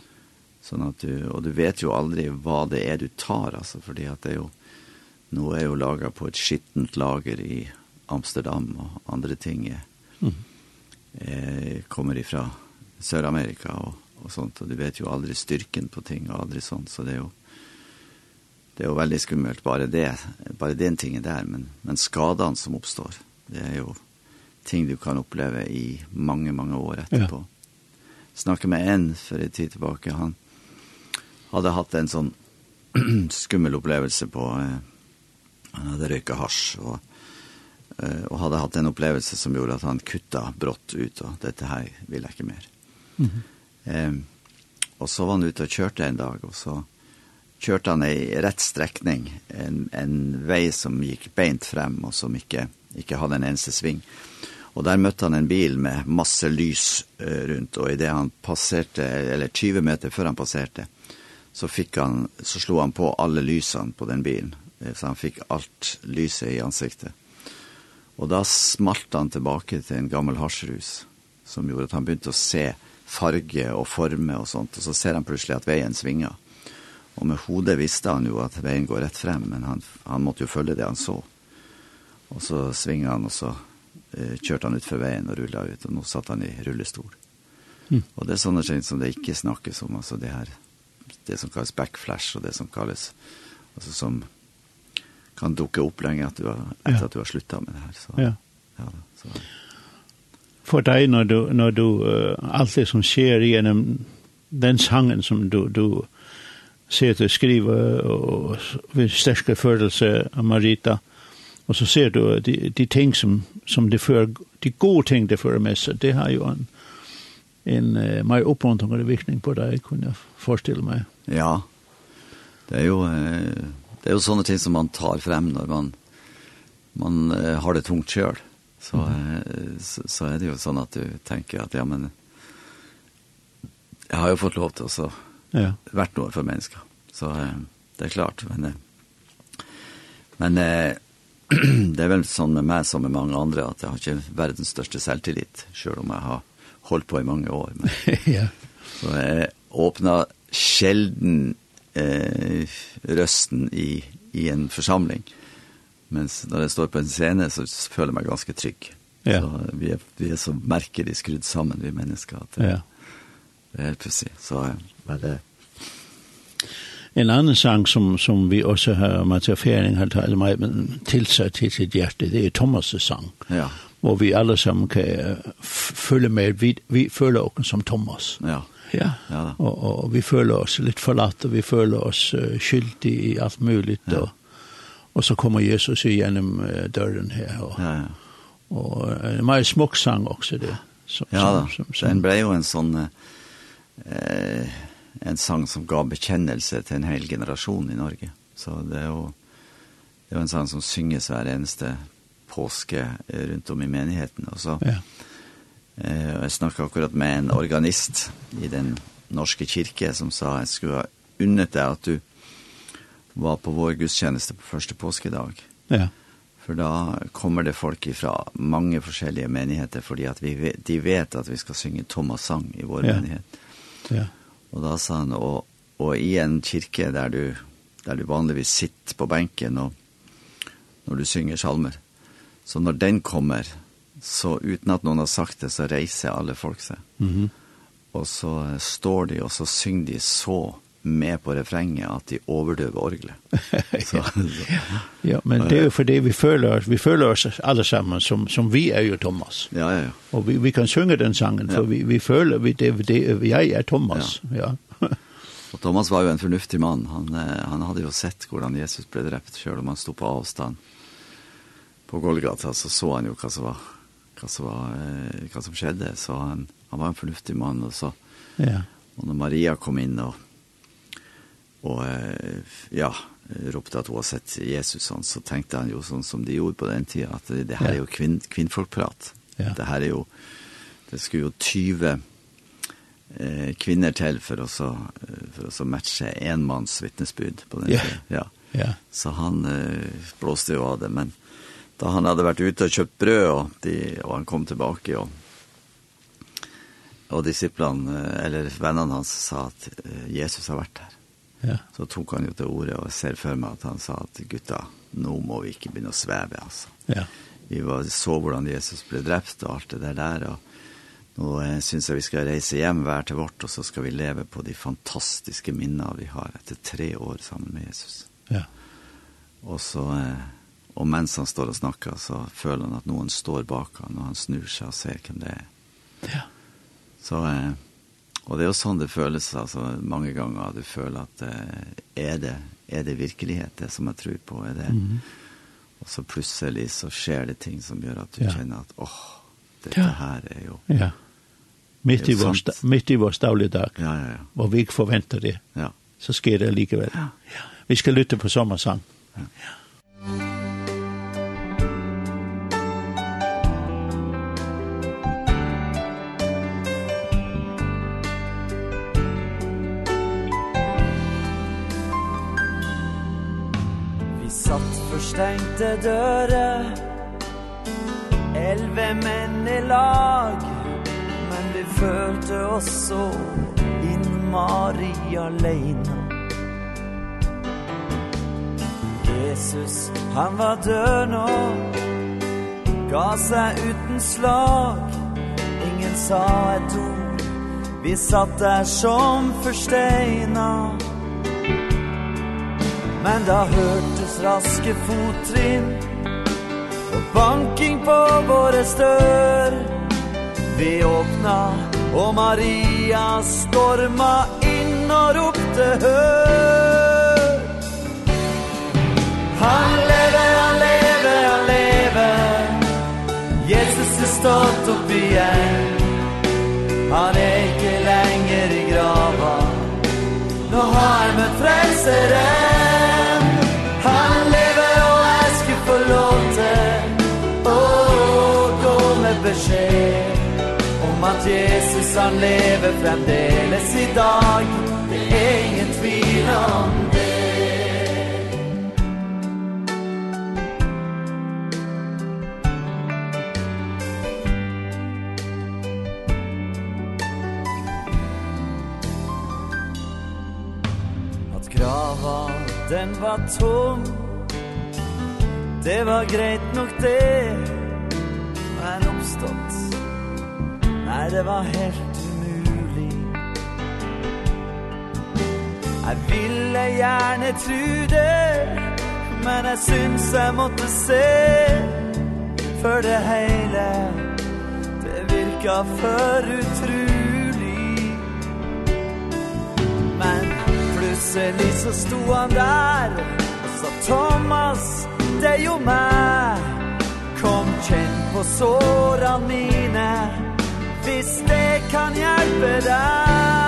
Sånn att du och du vet ju aldrig vad det är du tar alltså för det att det är ju nå är ju laget på ett skittent lager i Amsterdam och andra ting. Mm. Eh kommer ifrån Sydamerika och och sånt och du vet ju aldrig styrken på ting og aldrig sånt så det är jo, det er jo veldig skummelt bara det bara den tingen där men men skadan som uppstår det är ju ting du kan uppleva i många många år efterpå. Ja. Snacka med en for en tid tilbake, han hade haft en sån skummel upplevelse på eh, han hadde røyket hasch och eh, och hade haft en upplevelse som gjorde att han kutta brott ut og dette här vill jag inte mer. Mm. Ehm och så var han ute och kjørte en dag och så kjørte han i rett strekning, en, en vei som gikk beint frem, og som ikke, ikke hadde en eneste sving. Og der møtte han en bil med masse lys rundt, og i det han passerte, eller 20 meter før han passerte, så, fikk han, så slo han på alle lysene på den bilen, så han fikk alt lyset i ansiktet. Og da smalt han tilbake til en gammel harsrus, som gjorde at han begynte å se farge og forme og sånt, og så ser han plutselig at veien svinger. Och med hodet visste han ju att vägen går rätt fram men han han måste ju följa det han så. Och så svingade han och så eh, kjørte han ut för vägen och rullet ut och nu satt han i rullestol. Mm. Och det er sånne ting som det inte snackas om alltså det här det som kallas backflash och det som kallas alltså som kan dukke upp länge att du har, etter ja. att du har slutat med det här så. Ja. Ja, så. För dig när du när du uh, alt det som sker gjennom den sangen som du du ser du skriva och vi stärska følelse av Marita och så ser du de, de ting som, som det för de goda ting det för med sig det har ju en en uh, mer uppmuntrande virkning på det kunde jag föreställa mig ja. Det är ju det är ju såna ting som man tar fram när man man har det tungt själv så, mm. så så är det ju sånt att du tänker att ja men jag har ju fått lov till så ja. vært noe för människa. Så eh, det är klart. Men, eh, men eh, det är väl sånn med meg som med många andra att jeg har inte världens største selvtillit, selv om jag har hållit på i många år. Men, ja. Så jeg öppnar sjelden eh, rösten i, i en församling. Men när jeg står på en scen så føler jag meg ganska trygg. Ja. Så vi er, vi er så merkelig skrudd sammen, vi mennesker. Att, ja Helt precis. Så men det En annan sang som som vi också har Mattia Fering har tagit meg, men till sig sitt hjerte, det är Thomas sang. Ja. Hvor vi alla som kan følge med vi vi føler oss som Thomas. Ja. Ja. ja och, og vi føler oss lite forlatt, og vi føler oss uh, skyldig i allt möjligt ja. och och så kommer Jesus igenom uh, dörren här och ja, ja. och en uh, mer sang också det. Som, ja, som, som, som, en bra och en sån uh, eh, en sang som gav bekjennelse til en hel generasjon i Norge. Så det er jo det er en sang som synges hver eneste påske rundt om i menigheten. Og så, ja. eh, jeg snakket akkurat med en organist i den norske kirke som sa jeg skulle ha unnet deg at du var på vår gudstjeneste på første påskedag. Ja. For da kommer det folk fra mange forskjellige menigheter, fordi at vi, de vet at vi skal synge Thomas sang i vår ja. menighet. Ja. Og da sa han, og, og i en kirke der du, der du vanligvis sitter på benken og når du synger salmer, så når den kommer, så uten at noen har sagt det, så reiser alle folk seg. Mm -hmm. Og så står de, og så synger de så med på refrenget att de överdöver orglet. ja. ja, men det är jo för det vi føler oss. Vi føler oss allesammans som, som vi är ju Thomas. Ja, ja, ja. Och vi, vi kan sjunga den sangen ja. för vi, vi føler vi det, det jeg är Thomas. Ja. ja. Og Thomas var ju en förnuftig man. Han, han hade ju sett hur Jesus blev drept, själv om han stod på avstånd. På Golgata så så han ju hva som var hva som, var, hva som skjedde. Så han, han var en förnuftig man och så. Ja. Och når Maria kom in och Och ja, ropte at hun har sett Jesus sånn, så tenkte han jo sånn som de gjorde på den tiden, at det, det her er jo kvinn, kvinnfolkprat. Ja. Det her er jo, det skulle jo 20 eh, kvinner til for å, så, for å så matche enmanns vittnesbyrd på den tiden. Ja. ja. ja. Så han eh, blåste jo av det, men da han hadde vært ute og kjøpt brød, og, de, og han kom tilbake, og, og disiplene, eller vennene hans, sa at Jesus har vært her. Ja. Så tok han ju det ordet och ser för mig att han sa att gutta, nu må vi inte börja sväva alltså. Ja. Vi var så hvordan Jesus blev drept och allt det där där och Nå jag syns vi ska resa hem hver til vårt och så ska vi leva på de fantastiska minnene vi har efter tre år sammen med Jesus. Ja. Och så och mens han står och snackar så føler han att någon står bakom og han snur seg og ser hvem det er. Ja. Så eh Och det är sånn det føles alltså många gånger att du føler att är det är det virkelighet det som jag tror på är det. Mm. Och så plötsligt så sker det ting som gör att du ja. känner att åh dette ja. her här är ju Ja. Mitt i vår mitt i vår dagligdag. Ja ja ja. og vi förväntar det. Ja. Så sker det likevel. Ja. ja. Vi skal lytte på sommersang. Ja. ja. stängde døre Elve män i lag Men vi følte oss så innmari alene Jesus, han var død nå Ga seg uten slag. Ingen sa et ord Vi satt der som forsteina Men da hørte raske fottrinn. Og banking på våre stør. Vi åpna og Maria storma inn og ropte hør! Han lever, han lever, han lever. Jesus er stått opp igjen. Han er ikke lenger i grava Nå har vi møtt frelseren. at Jesus han lever fremdeles i dag Det er ingen tvil om det. At grava, den var tom. Det var greit nok det. Nej, det var helt umulig. Jeg ville gjerne tro det Men jeg syns jeg måtte se. For det hele Det virka for utrolig. Men plutselig så sto han der Og sa Thomas, det er jo meg. Kom kjenn på sårene mine. Hvis det kan hjelpe deg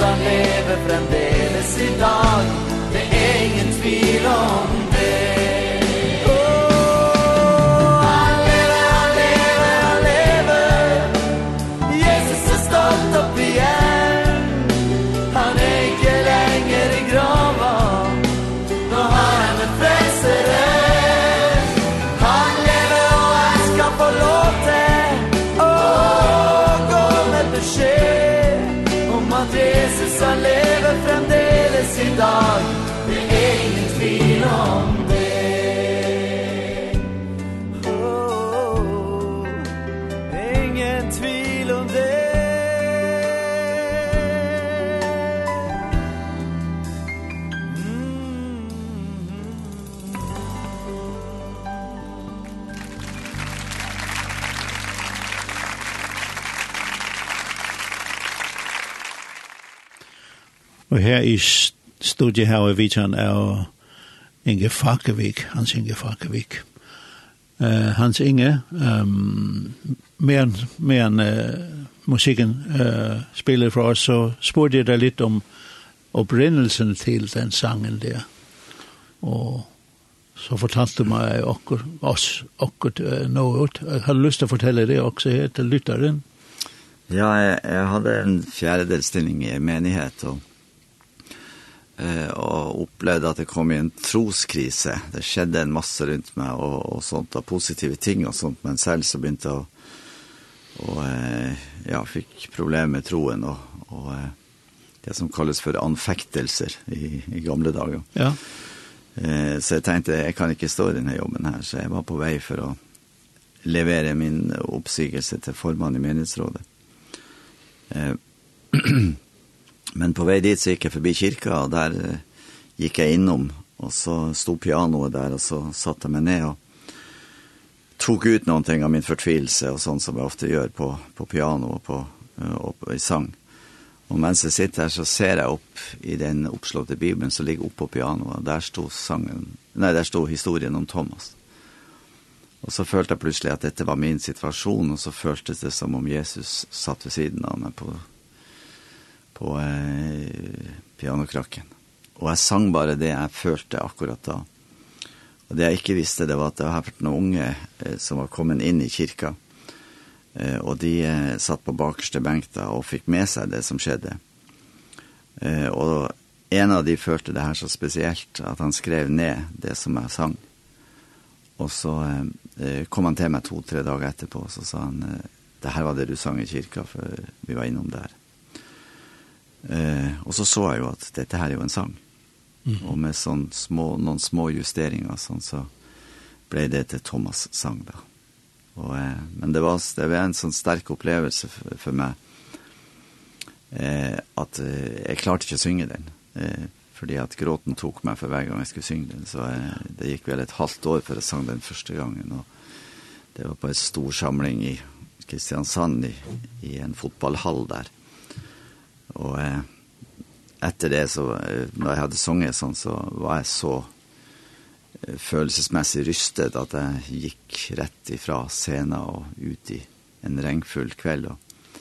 Han lever fremdeles i dag. Det er ingen tvil om i dag Det er ingen tvil om oh, oh, tvil om det mm -hmm. Og her er studie her i Vidjan er Inge Fakevik, Hans Inge Fakevik. Uh, Hans Inge, um, mer enn en, uh, musikken uh, spiller for oss, så spurte jeg deg litt om opprinnelsen til den sangen der. Og så fortalte meg okkur, oss okkur uh, noe ut. Jeg hadde lyst til å fortelle det også her til lytteren. Ja, jeg, jeg hadde en fjerdedelstilling i menighet, og eh och upplevde att det kom en troskris. Det skedde en massa runt mig och och sånt av positiva ting och sånt men själv så började jag och eh ja, fick problem med troen och och det som kallas för anfäktelser i i gamla dagar. Ja. Eh så jag tänkte jag kan inte stå i den här jobben här så jag var på väg för att leverera min uppsigelse till formann i menighetsrådet. Eh Men på vei dit så gikk jeg forbi kirka, og der uh, gikk jeg innom. Og så stod pianoet der, og så satte jeg meg ned og tok ut noen ting av min fortvilelse, og sånn som jeg ofte gjør på, på piano og, på, uh, og i sang. Og mens jeg sitter her, så ser jeg opp i den oppslåtte Bibelen som ligger oppe på pianoet, og der stod, sangen, nei, der stod historien om Thomas. Og så følte jeg plutselig at dette var min situasjon, og så føltes det som om Jesus satt ved siden av meg på på eh, pianokrakken. Og jeg sang bare det jeg følte akkurat da. Og det jeg ikke visste, det var at det var vært noen unge eh, som var kommet inn i kirka. Eh, og de eh, satt på bakerste benk da og fikk med seg det som skjedde. Eh, og en av de følte det her så spesielt at han skrev ned det som jeg sang. Og så eh, kom han til meg to-tre dager etterpå, og så sa han, det her var det du sang i kirka, for vi var innom der. Eh, och så såg jag ju att detta här är ju en sång. Mm. Och med sån små någon små justeringar sån så blev det till Thomas sång då. Och eh, men det var det var en sån stark upplevelse för, för mig. Eh att eh, jag klarte inte synge den. Eh fordi at gråten tok meg for hver gang jeg skulle synge den, så eh, det gikk vel et halvt år før jeg sang den første gangen, og det var på en stor samling i Kristiansand i, i en fotballhall der. Og eh, etter det, så, når jeg hadde sunget sånn, så var jeg så følelsesmessig rystet at jeg gikk rett ifra scenen og ut i en regnfull kveld. Og,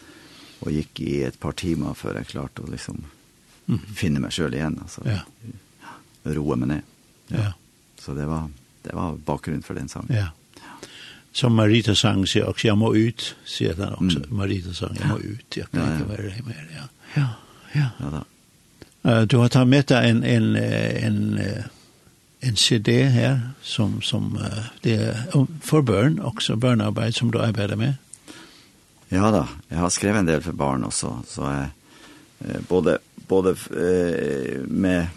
og gikk i et par timer før jeg klarte å liksom mm. finne meg selv igjen. Altså, ja. Roe meg ned. Ja. ja. Så det var, det var bakgrunnen for den sangen. Ja. Som Marita sang, sier også, jeg må ut, sier den også. Mm. Marita sang, jeg må ut, jeg kan ikke være her mer, ja. Ja, ja. Ja da. Uh, du har tatt med deg en, en, en, en CD här som, som uh, det er för barn också, barnarbete som du arbetar med. Ja da, jeg har skrevet en del for barn også, så jeg, eh, både, både eh, med,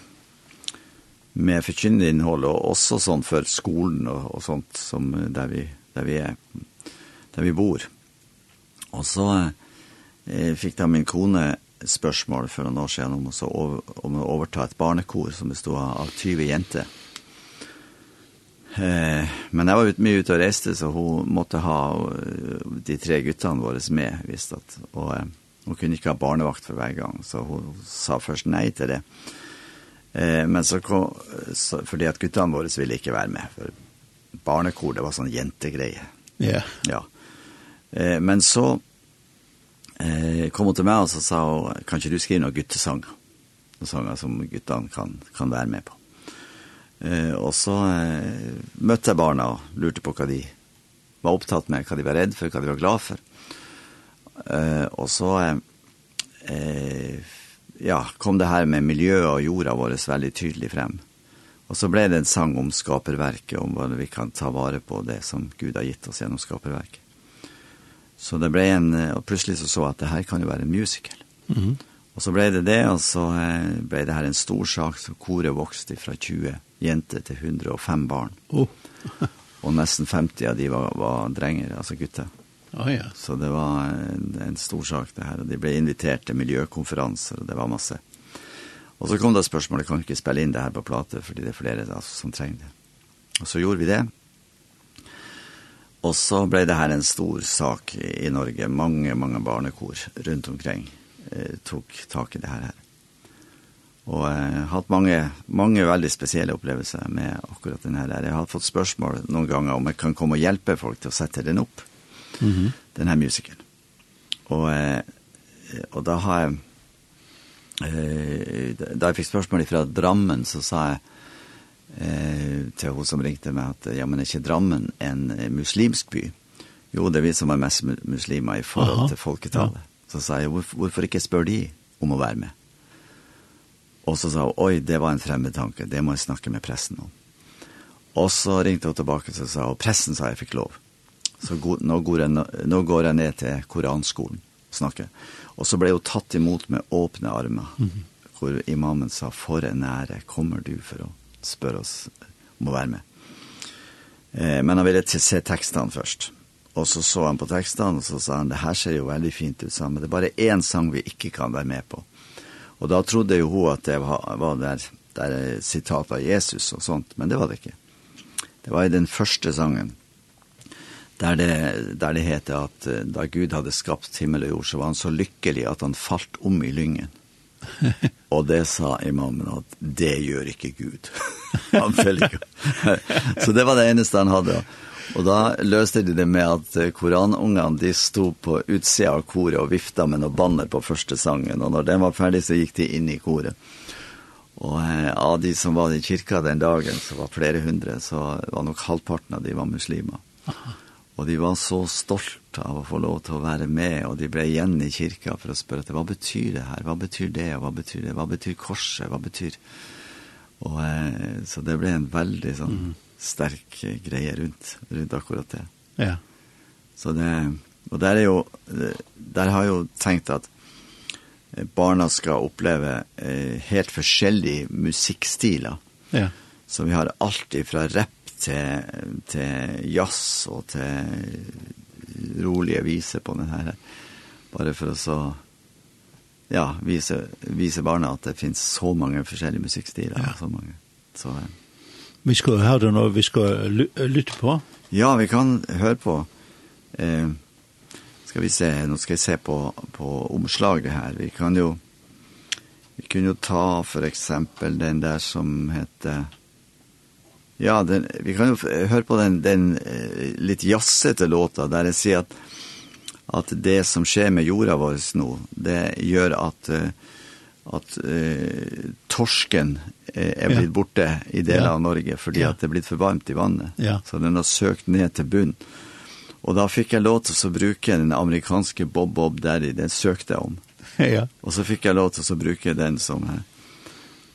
med forkynnende innhold og også sånn for skolen og, og sånt som der vi, der vi er, der vi bor. Og så eh, fikk da min kone spørsmål for noen år siden om, så over, om å overta et barnekor som bestod av 20 jenter. Eh, men jeg var ut, mye ute og reiste, så hun måtte ha de tre guttene våre med, visst at, og eh, hun kunne ikke ha barnevakt for hver gang, så hun sa først nei til det. Eh, men så kom, så, fordi at guttene våre ville ikke være med, for barnekor, det var sånn jentegreie. Yeah. Ja. Eh, men så eh, kom hon till mig och så sa kanske du skriver några guttesånger. Några sånger som guttan kan, kan vara med på. Eh, och så eh, mötte jag barna och lurte på vad de var upptatt med, vad de var rädda för, vad de var glada för. Eh, och så eh, ja, kom det här med miljö och jorda våres väldigt tydligt fram. Och så blev det en sång om skaperverket, om vad vi kan ta vare på det som Gud har gett oss genom skaperverket. Så det ble en, og plutselig så så at det her kan jo være en musical. Mm -hmm. Og så ble det det, og så ble det her en stor sak, så koret vokste fra 20 jenter til 105 barn. Oh. og nesten 50 av de var, var drenger, altså gutter. Oh, ja. Så det var en, en stor sak det her, og de ble invitert til miljøkonferanser, og det var masse. Og så kom det spørsmålet, kan vi ikke spille inn det her på plate, fordi det er flere altså, som trenger det. Og så gjorde vi det, Och så blev det här en stor sak i Norge. Många, många barnekor runt omkring eh, tog tag i det här. Och har haft många, många väldigt speciella upplevelser med akkurat den här. Där. Jag har fått spørsmål någon gång om jag kan komma och hjälpa folk att sätta den upp. Mm -hmm. Den här musiken. Och, eh, och då har jeg, eh, da jeg fikk spørsmål fra Drammen, så sa jeg, eh, til hun som ringte meg at ja, men er ikke Drammen en muslimsk by? Jo, det er vi som er mest muslimer i forhold Aha. til folketallet. Ja. Så sa jeg, hvorfor, hvorfor ikke spør de om å være med? Og så sa hun, oi, det var en fremmed tanke, det må jeg snakke med pressen om. Og så ringte hun tilbake og sa, og pressen sa jeg fikk lov. Så god, nå, går jeg, nå går jeg ned til koranskolen og snakker. Og så ble hun tatt imot med åpne armer, mm -hmm. hvor imamen sa, for en ære kommer du for å spør oss om å være med. Eh, men han ville se teksten først. Og så så han på teksten, og så sa han, det her ser jo veldig fint ut sammen. Det er bare en sang vi ikke kan være med på. Og da trodde jo hun at det var der, der sitat av Jesus og sånt, men det var det ikke. Det var i den første sangen, der det, der det heter at da Gud hadde skapt himmel og jord, så var han så lykkelig at han falt om i lyngen. og det sa imamen at det gjør ikke Gud. han følger Så det var det eneste han hadde. Og da løste de det med at koranungene de stod på utsida av koret og vifta med noen banner på første sangen. Og når den var ferdig så gikk de inn i koret. Og av de som var i kirka den dagen, så var flere hundre, så var nok halvparten av de var muslimer. Aha. Og de var så stolt av å få lov til å være med, og de ble igjen i kirka for å spørre etter, hva betyr det her, hva betyr det, hva betyr det, hva betyr korset, hva betyr... Og, eh, så det ble en veldig sånn mm. sterk greie rundt, rundt akkurat det. Ja. Så det, og der er jo, der har jeg jo tenkt at barna skal oppleve eh, helt forskjellige musikkstiler. Ja. Så vi har alt fra rap til, til jazz och til roliga visor på den här bara för att så ja, vise, vise barna att det finns så många olika musikstilar ja. så många. Så vi ska höra några vi ska lyssna på. Ja, vi kan höra på eh ska vi se nu ska jeg se på på omslaget her. här. Vi kan ju vi kan ju ta för exempel den där som heter Ja, den, vi kan jo höra på den, den uh, lite jassete låta där det sier att, at det som sker med jorda vår nå, det gör att, uh, att uh, torsken er är blivit ja. borte i delar ja. av Norge för ja. att det blivit för varmt i vannet. Ja. Så den har sökt ner till bunn. Och då fick jag til å bruka den amerikanske Bob Bob där i den sökte om. ja. Och så fick jag til å bruka den som här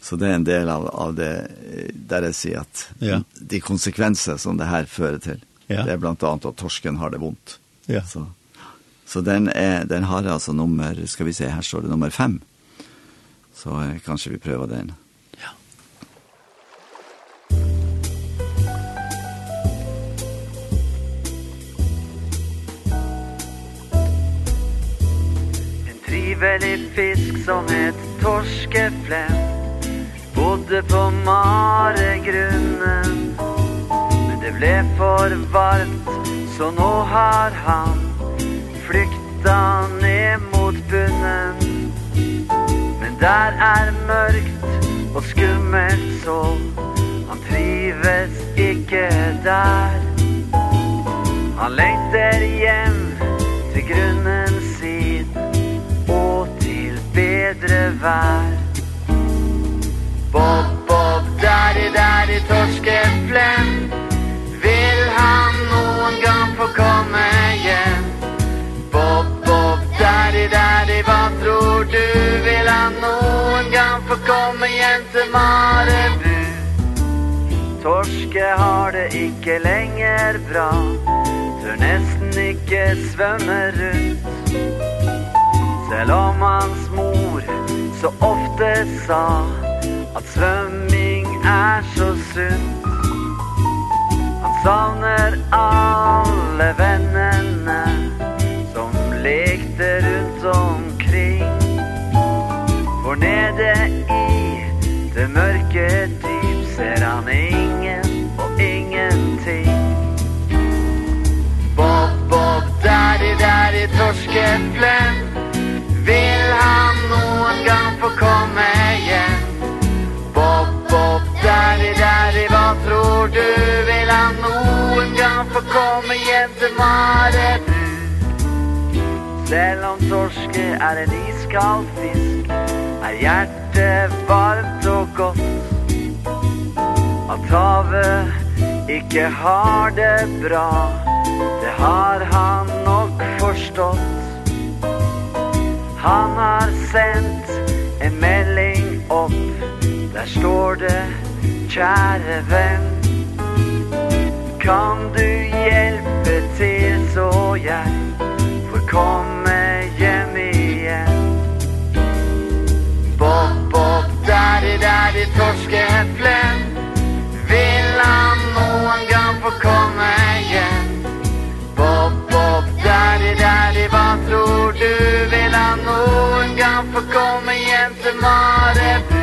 Så det är en del av, av det där jag ser att ja. de konsekvenser som det här föder till. Ja. Det är bland annat att torsken har det ont. Ja. Så, så den, är, den har alltså nummer, ska vi se, här står det nummer fem. Så eh, kanske vi prövar den. Ja. En trivelig fisk som ett torskeflem Bodde på maregrunnen. Men det ble for varmt Så nå har han Flykta ned mot bunnen. Men der er mørkt Og skummelt så Han trives ikke der. Han lengter hjem Til grunnen sin Og til bedre vær. Bob, Bob, daddy, daddy, torskeflen Vil han noen gang få komme igen? Bob, Bob, daddy, daddy, hva tror du? Vil han noen gang få komme igen til Marebu Torske har det ikke lenger bra Tør nesten ikke svømme rundt. Selv om hans mor så ofte sa At svømming er så sunt. Han savner alle vennene Som lekte rundt omkring. For nede i det mørke dyp Ser han ingen og ingenting. Bob, bob, der i, der i torskeflen Vil han noen gang få komme Vad tror du vill han nog en gång få komma igen till Marabou Selv om torske er en iskald fisk. Er hjertet varmt og godt At havet ikke har det bra Det har han nok forstått Han har sendt en melding opp Der står det kjære venn. Kan du hjelpe til så jag får komma hem igen bob, bopp, där är i är torskehäpplen Vill han någon gang få komme igen Bob, bob, där är där i vad tror du? Vill han någon gang få komme igen til Mareplan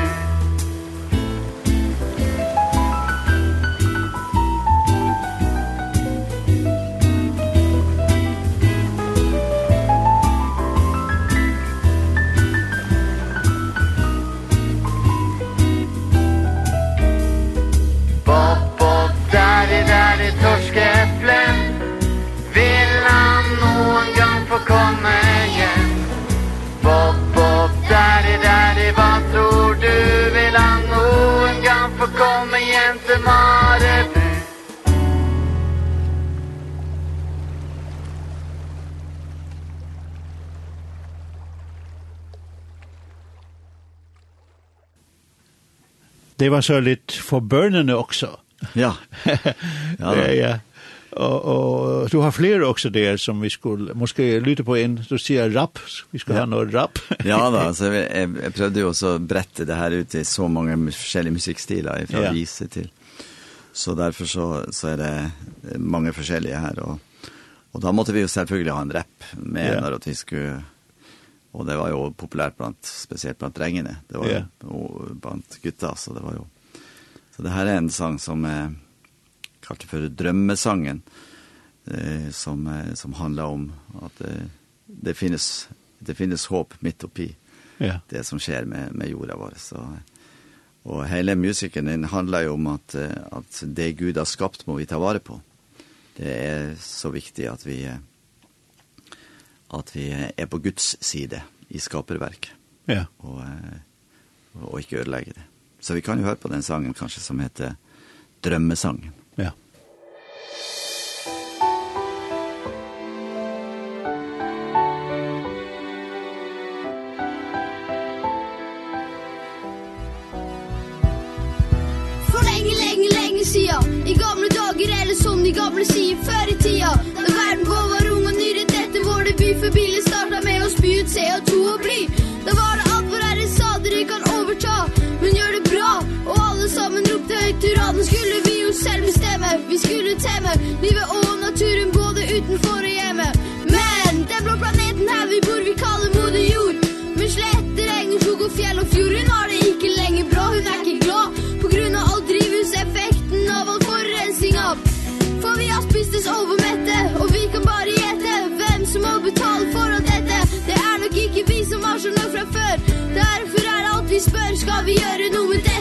det var så litt for bønene også. Ja. ja, ja. ja. Och, och du har fler också där som vi skulle måske lyta på en du säger rap vi ska ja. ha några rap. ja då så vi jag, jag ju också berätta det här ute i så många olika musikstilar från ja. vise till. Så därför så så är det många olika här och och då måste vi ju självklart ha en rap med ja. när vi skulle Och det var ju populärt bland speciellt bland drengene. Det var yeah. och bland gutta så det var ju. Så det här är en sång som er kalt för drømmesangen, eh som som handlar om att eh, det finns det finns hopp mitt oppi yeah. det som skjer med med jorden vår så och hela musiken den handlar ju om att att det Gud har skapat må vi ta vare på. Det är så viktigt att vi at vi er på Guds side i skaperverk. Ja. Og, og ikke ødelegge det. Så vi kan jo høre på den sangen kanskje som heter Drømmesangen. Ja. For lenge, lenge, lenge siden I gamle dager er det som de gamle sier Før i tida, da verden går fri For bilen starta med å spy ut CO2 og bli. Da var det alt hvor herre sa dere kan overta Men gjør det bra Og alle sammen ropte høyt tyrannen Skulle vi jo selv bestemme Vi skulle temme Livet og naturen både utenfor og hjemme Men den blå planeten her vi bor Vi kaller moder jord. Men sletter, enger, skog og fjell og fjord Hun har det ikke lenger bra. Hun er ikke glad På grunn av all drivhuseffekten Av all forrensing av. For vi har spist oss over vi gjøre noe med det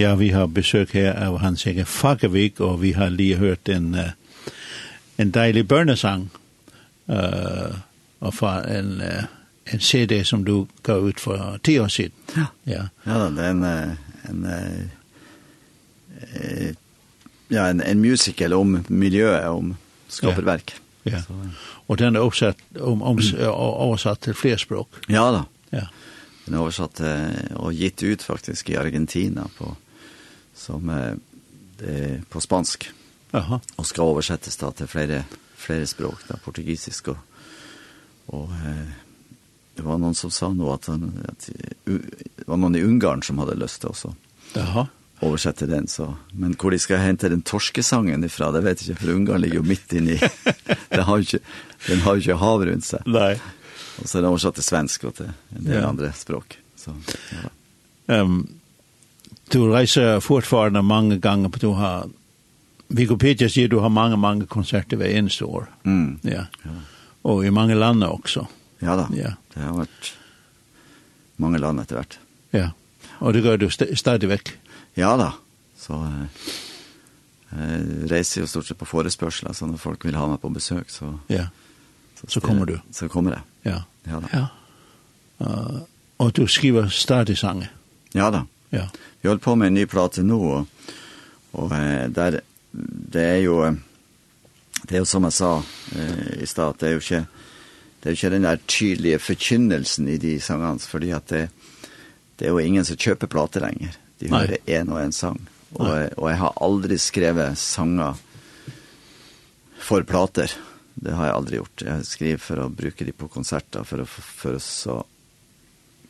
Ja, vi har besøk her av Hans egen Fagervik, og vi har lige hørt en, uh, en dejlig børnesang uh, og fra en, uh, en CD, som du gav ut for 10 år siden. Ja, ja. ja det er en, en, en, ja, en, en musical om miljøet, om skapet ja. verk. Ja. Så. Og den er oversat, om, om, oversatt til flere språk. Ja da. Ja. Den er oversatt og gitt ut faktisk i Argentina på som eh, på spansk. Jaha. Och skal oversettes da til flera flera språk da, portugisisk og, och eh, det var någon som sa nu att han att uh, var någon i Ungarn som hade lust också. Jaha översätter den så men hur det ska hämta den torskesangen ifrån det vet jag inte för Ungarn ligger jo mitt inne i det har jo inte den har ju inte hav rundt seg. Nej. Och så den översatte svensk og til en del ja. andra språk så. Ehm ja. um, du reiser fortfarande mange ganger på du har Wikipedia sier du har mange, mange konserter hver eneste år. Mm. Ja. ja. Og i mange lande også. Ja da, ja. det har vært mange land etter hvert. Ja, og det gjør du st stadig vekk. Ja da, så eh, reiser jo stort sett på forespørsel, så når folk vil ha meg på besøk, så, ja. så, så kommer du. Så kommer jeg. Ja, ja da. Ja. Uh, og du skriver stadig sange. Ja da. Ja. Jag håller på med en ny prate nu och, och där det är ju det er jo som jag sa eh, i stad det är ju ikke, det är jo ikke den der tydelige forkynnelsen i de sangene, för att det det är ju ingen som köper plate längre. De hör en och en sång. Och och jag har aldrig skrivit sånger för plater. Det har jag aldrig gjort. Jag skriver för att bruka de på konserter för att för, å att så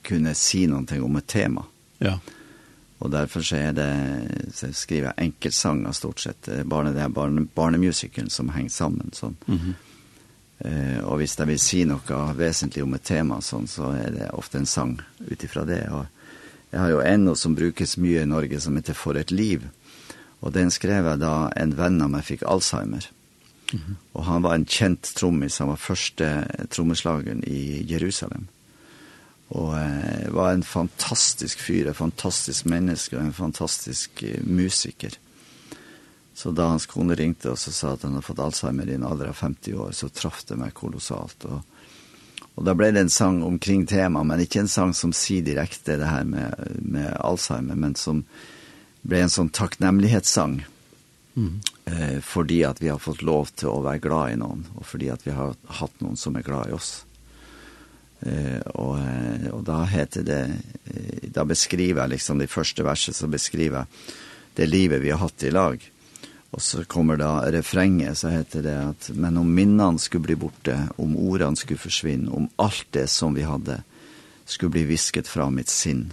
kunna säga si någonting om ett tema. Ja. Och därför så är det så skriver jag enkelsånger stort sett bara det er barn barnmusiken som henger samman så. Mhm. Eh och visst där vil si något väsentligt om ett tema sånn, så är det ofta en sång utifrån det och jag har ju en som brukas mycket i Norge som heter för ett liv. Och den skrev jag då en venn av mig fick Alzheimer. Mm -hmm. Och han var en känd trommis, han var första trommeslageren i Jerusalem. Mm Og eh, var en fantastisk fyr, en fantastisk menneske og en fantastisk eh, musiker. Så da hans kone ringte og så sa at han hadde fått Alzheimer i en alder av 50 år, så traff det meg kolossalt. Og, og da ble det en sang omkring tema, men ikke en sang som sier direkte det her med, med Alzheimer, men som ble en sånn takknemlighetssang. Mm. Eh, fordi at vi har fått lov til å være glad i noen, og fordi at vi har hatt noen som er glad i oss. Eh, og eh, da heter det, da beskriver jeg liksom de første verset som beskriver det livet vi har hatt i lag. Og så kommer da refrenget, så heter det at Men om minnene skulle bli borte, om ordene skulle forsvinne, om alt det som vi hadde, skulle bli visket fra mitt sinn.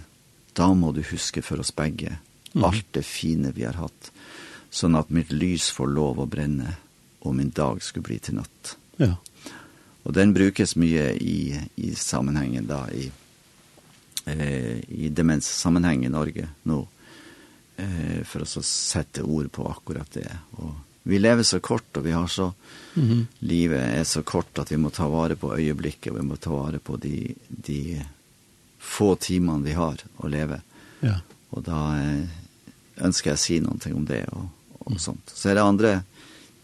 Da må du huske for oss begge, alt det fine vi har hatt, sånn at mitt lys får lov å brenne, og min dag skulle bli til natt. Ja. Og den brukes mye i, i sammenhengen da, i eh, i demenssammenheng i Norge nu eh, för att så sätta ord på akkurat det. Och vi lever så kort och vi har så mm -hmm. livet är så kort att vi måste ta vare på ögonblicket, vi måste ta vare på de, de få timene vi har att leva. Ja. Och då eh, önskar jag si någonting om det och, og mm. sånt. Så är det andra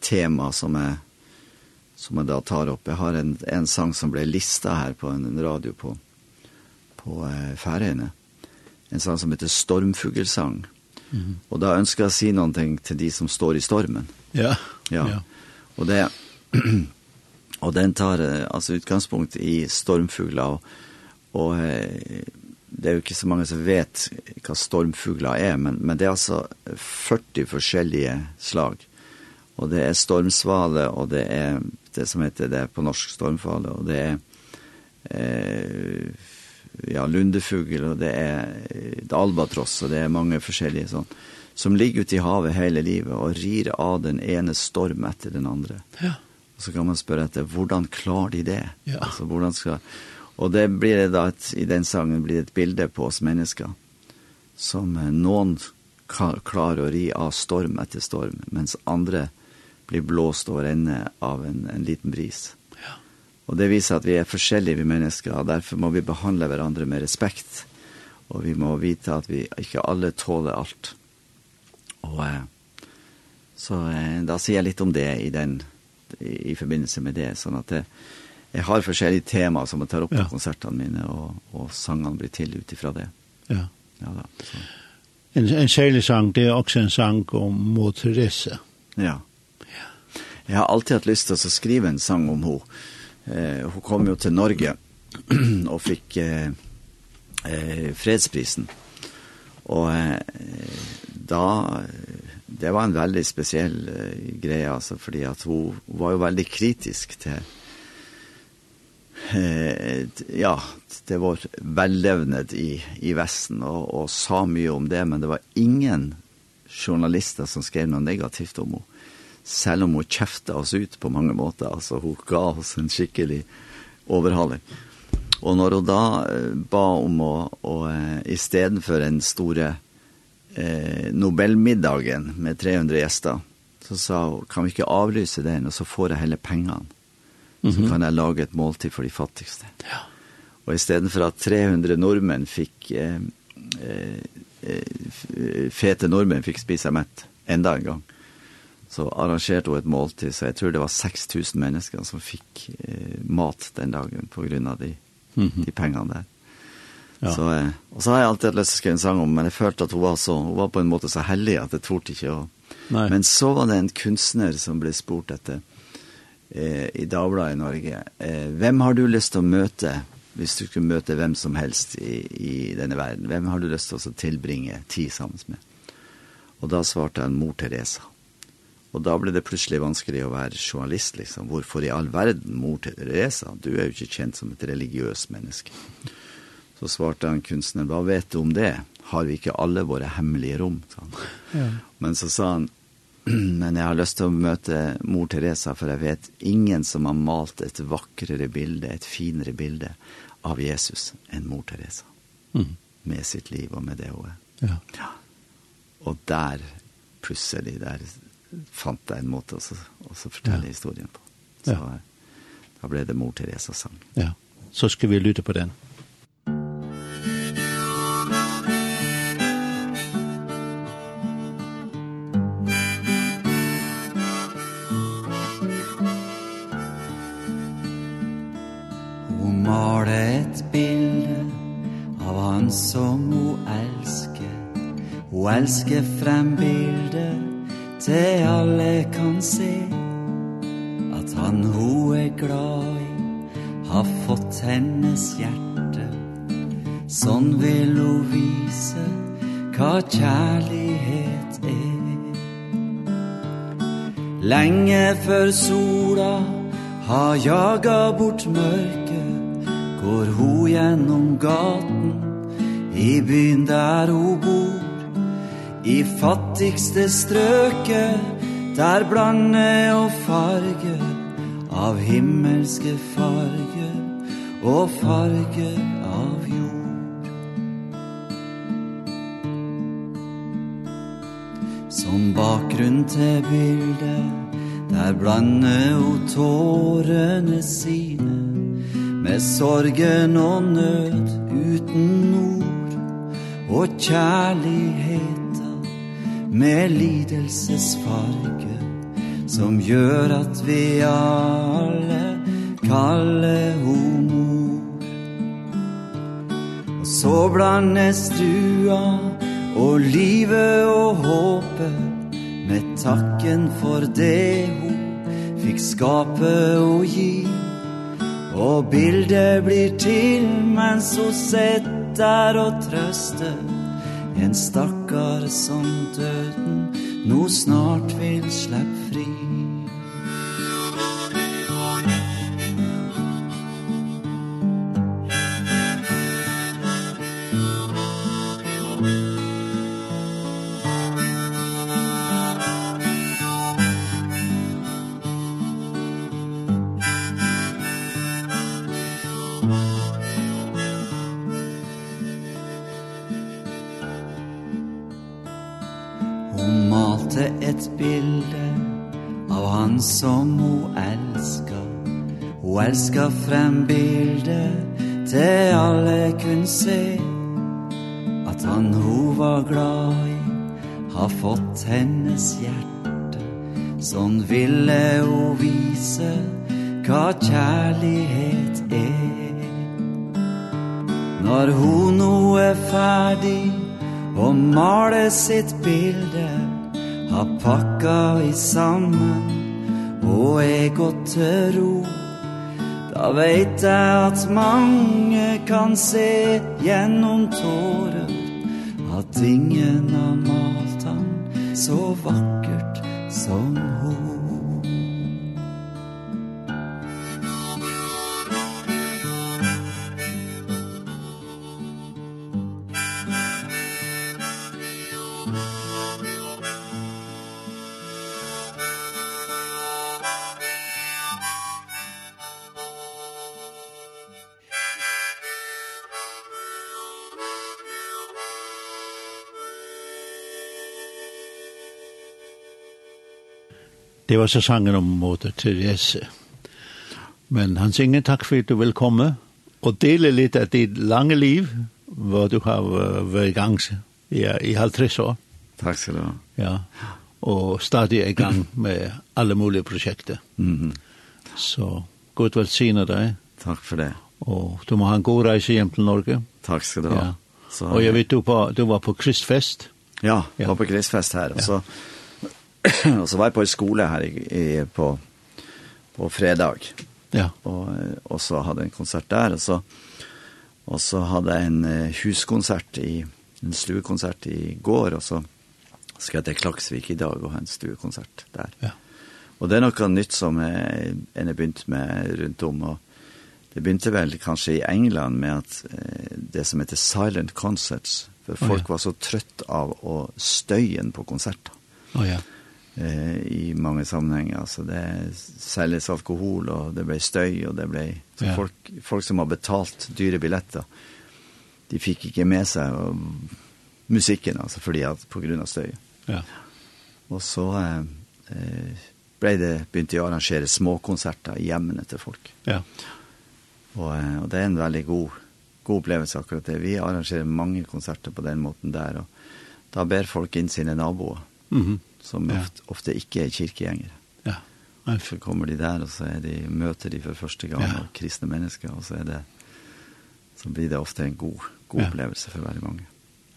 tema som är som jeg da tar upp. Jag har en, en sång som blev lista här på en, en radio på på færøyene. En sang som heter Stormfugelsang. Mm. Og da ønsker jeg å si noe til de som står i stormen. Ja. Ja. ja. Og det og den tar altså utgangspunkt i stormfugler og, og det er jo ikke så mange som vet hva stormfugler er, men, men det er altså 40 forskjellige slag. Og det er stormsvale, og det er det som heter det på norsk stormfale, og det er eh, ja, lundefugel, og det er albatross, og det er mange forskjellige sånn, som ligger ute i havet hele livet og rir av den ene storm etter den andre. Ja. Og så kan man spørre etter, hvordan klarer de det? Ja. Altså, hvordan skal... Og det blir det da, et, i den sangen blir det et bilde på oss mennesker, som noen klarer å ri av storm etter storm, mens andre blir blåst over ende av en, en liten bris. Ja. Og det viser at vi er forskjellige vi mennesker, og derfor må vi behandle hverandre med respekt. Og vi må vite at vi ikke alle tåler alt. Og så da sier jeg litt om det i, den, i, i forbindelse med det, sånn at det, jeg har forskjellige tema som jeg tar opp ja. på konsertene mine, og, og sangene blir til utifra det. Ja. ja da, så. en, en særlig sang, det er også en sang om Må Therese. Ja. ja. Jeg har alltid hatt lyst til å skrive en sang om henne, Eh, hon kom ju till Norge och fick eh, eh, fredsprisen. Och eh, då det var en väldigt speciell eh, grej alltså för att hon var ju väldigt kritisk till eh, ja, det var vällevnet i, i västern och, och sa mycket om det men det var ingen journalister som skrev något negativt om henne selv om hun kjeftet oss ut på mange måter, altså hun ga oss en skikkelig overhaling. Og når hun da ba om å, å i stedet for den store eh, Nobelmiddagen med 300 gjester, så sa hun, kan vi ikke avlyse den, og så får jeg hele pengene. Mm -hmm. Så kan jeg lage et måltid for de fattigste. Ja. Og i stedet for at 300 nordmenn fikk, eh, eh, fete nordmenn fikk spise mett enda en gang, så arrangerte hun et måltid, så jeg tror det var 6.000 mennesker som fikk eh, mat den dagen på grunn av de, mm -hmm. de pengene der. Ja. Så, eh, og så har jeg alltid lyst til å skrive en sang om, men jeg følte at hun var, så, hun var på en måte så heldig at jeg torde ikke å... Nei. Men så var det en kunstner som ble spurt etter eh, i Dagbladet i Norge. Eh, hvem har du lyst til å møte hvis du skulle møte hvem som helst i, i denne verden? Hvem har du lyst til å tilbringe tid sammen med? Og da svarte han mor Teresa. Og da ble det plutselig vanskelig å være journalist, liksom. Hvorfor i all verden, mor til Teresa? Du er jo ikke kjent som et religiøst menneske. Så svarte han kunstner, hva vet du om det? Har vi ikke alle våre hemmelige rom? han. Ja. Men så sa han, men jeg har lyst til å møte mor Teresa, for jeg vet ingen som har malt et vakrere bilde, et finere bilde av Jesus enn mor Teresa. Mm. Med sitt liv og med det hun er. Ja. ja. Og der, plutselig, der fant jeg en måte også, også fortelle ja. historien på. Så ja. da ble det Mor Teresa sang. Ja, så skal vi lytte på den. Hun maler et bilde av han som hun elsker. Hun elsker frem bildet Te alle kan se At han ho er glad i Har fått hennes hjerte. Sånn vil ho vise Hva kjærlighet er. Lenge før sola Har jaga bort mørket Går ho gjennom gaten. I byn der ho bor I fattigste strøke Der blande og farge Av himmelske farge Og farge av jord. Som bakgrunn til bildet Der blande og tårene sine Med sorgen og nød uten ord Og kjærlighet med lidelsesfarge som gjør at vi alle kalle homo. Og så blandes dua og livet og håpet med takken for det ho fikk skape og gi. Og bildet blir til mens hun setter og trøster en stakk lukkar som døden Nå snart vil slepp fri. var glad i Har fått hennes hjerte Sånn ville hun vise Hva kjærlighet er. Når hun nå er ferdig Og maler sitt bilde Har pakka i sammen Og er gått til ro Da veit jeg at mange kan se gjennom tårer. Vingene malt han så vakkert som hon. Det var så sangen om Moder Therese. Men han synger takk for at du vil komme, og dele litt av ditt lange liv, hva du har vært i gang ja, i halvtress år. Takk skal du ha. Ja, og stadig er i gang med alle mulige prosjekter. Mm -hmm. Så godt velsigne deg. Takk for det. Og du må ha en god reise hjem til Norge. Takk skal du ha. Ja. Så, og jeg vet, du på, du var på Kristfest. Ja, jeg var på Kristfest her, og så... Ja och så var jag på en skola här i, i, på, på fredag. Ja. Och, och så hade en konsert där. Och så, och så hade jag en huskonsert, i, en stuekonsert i går. Och så ska jag till Klaksvik dag och ha en stuekonsert där. Ja. Och det är något nytt som jag, jag har begynt med runt om. Och det begynte vel kanskje i England med at eh, det som heter silent concerts, for folk oh, ja. var så trøtt av å støyen på konserter. Oh, ja eh, i många sammanhang. Alltså det säljs alkohol och det ble stöj och det blev ja. folk, folk som har betalt dyra biljetter. De fick inte med sig og, musiken alltså för det att på grund av stöj. Ja. Och så eh, eh blev det begynt jag arrangere små konserter i hemmen folk. Ja. Och, og det är en väldigt god god upplevelse akkurat det. Vi arrangerar många konserter på den måten där och då ber folk in sine naboer. Mhm. Mm som ja. ofte, ofte ikke er kirkegjengere. Ja. ja. Så kommer de der, og så er de, møter de for første gang ja. kristne mennesker, og så, er det, så blir det ofte en god, god ja. opplevelse for veldig mange.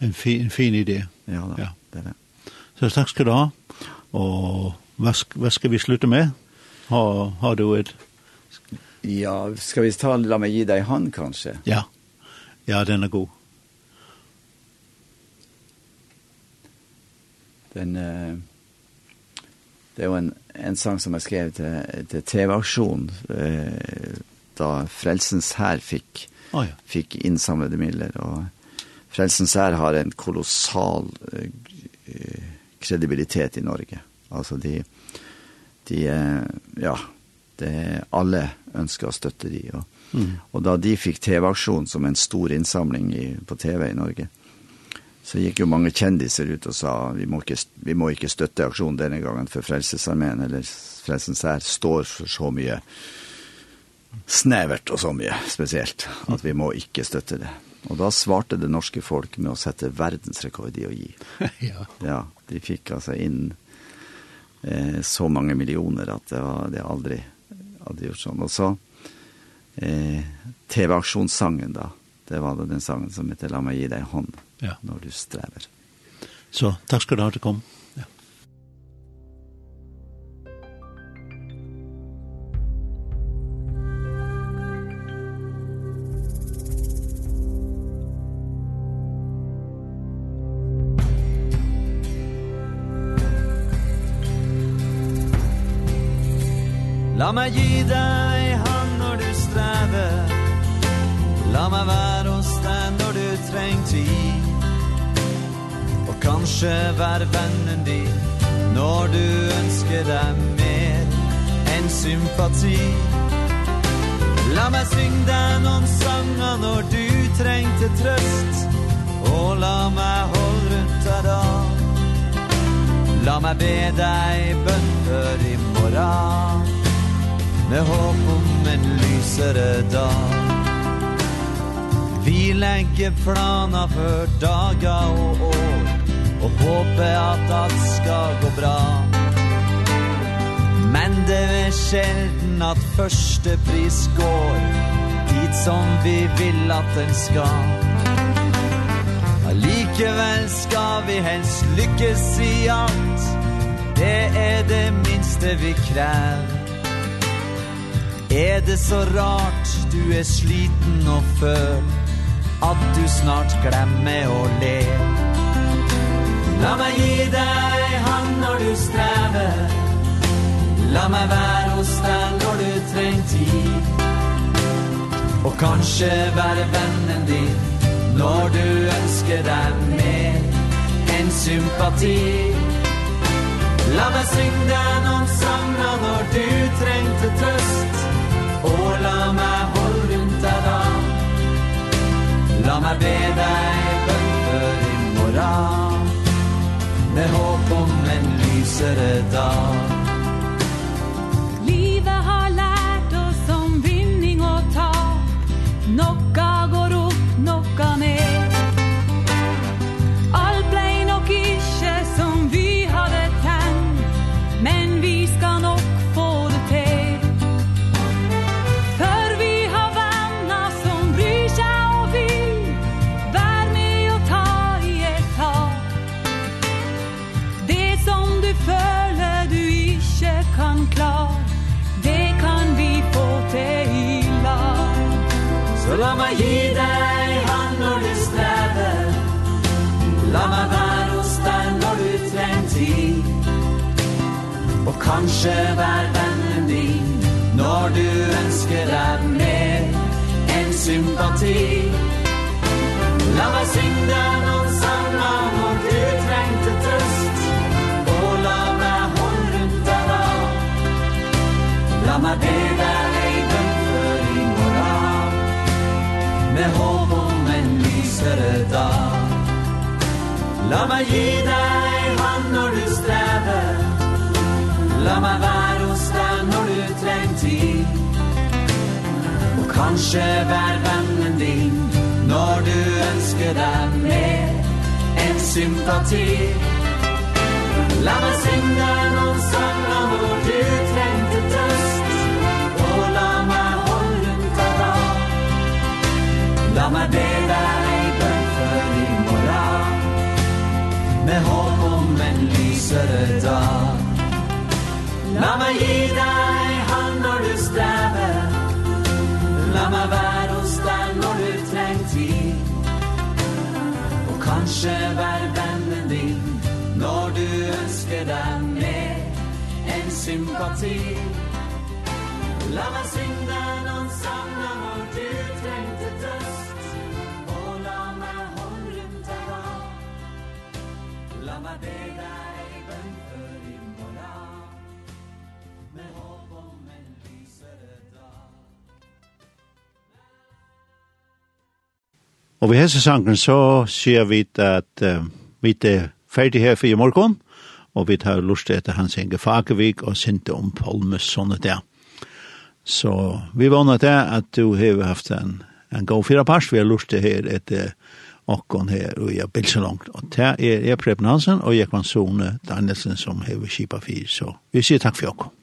En fin, en fin idé. Ja, da, ja. det er det. Så takk skal du ha. Og hva, hva skal vi slutte med? Har, har du et... Ja, skal vi ta, la meg gi deg hand, kanskje? Ja, ja den er god. Den... Uh Det er jo en, en sang som jeg skrev til, til TV-aksjon, eh, da Frelsens Herr fikk, oh, ja. fikk innsamlede midler, og Frelsens Herr har en kolossal eh, kredibilitet i Norge. Altså, de, de ja, det alle ønsker å støtte de, og, mm. og da de fikk TV-aksjon som en stor innsamling i, på TV i Norge, så gick ju många kändisar ut och sa vi må ikke, vi må inte stötta aksjonen den gången för Frelsesarmeen, eller Frelsens her står för så mye snävert och så mye speciellt att vi må ikke stötta det. Och då svarte det norska folk med att sätta verdensrekord i att ge. ja. Ja, de fick alltså in eh, så många miljoner att det var det aldrig hade gjort sånn. Och så eh, TV-aksjonssangen da, det var da den sangen som heter La meg gi deg hånd ja. når du strever. Så takk skal du ha til å komme. lite trøst. Og la meg holde rundt deg da. La meg be deg bønder i morgen. Med håp om en lysere dag. Vi legger planer for dager og år. Og håper at alt skal gå bra. Men det er sjelden at første pris går tid som vi vil at den skal. Allikevel skal vi helst lykkes i alt. Det er det minste vi krever. Er det så rart du er sliten og før At du snart glemmer å le? La meg gi deg hand når du strever. La meg være hos deg når du treng tid. Og kanskje være vennen din Når du ønsker deg mer. En sympati. La meg synge deg noen sanger Når du trengte trøst Og la meg holde rundt deg da La meg be deg bønn i morgen Med håp om en lysere dag. kanskje vær vennen din Når du ønsker deg mer enn sympati. La meg synge deg noen sanger når du trengte trøst Og la meg holde rundt deg da La meg be deg ei bønn før i morgen Med håp om en lysere dag. La meg gi deg Kanskje vær vennen din Når du ønsker deg mer enn sympati. La meg synge noen sanger Hvor du trengte trøst Og la meg holde rundt deg da La meg be deg i bønn for i morgen Med håp om en lysere dag. La meg gi deg kanskje vær vennen din Når du ønsker deg mer enn sympati. La meg synge noen sanger når du trengte trøst Og la meg hånd rundt deg da La meg bege Og ved hese sangen så sier vi at uh, vi er ferdig her for i morgen, og vi tar lust etter hans enge Fagervik og sinte om Polmes sånne der. Så vi vana det at du har haft en, en god fyra pars, vi har lust her etter okkon her og jeg bilser langt. Og det er, er Preben Hansen og Jekvann Sone Danielsen som har kjipa fyr, så vi sier takk for okkon.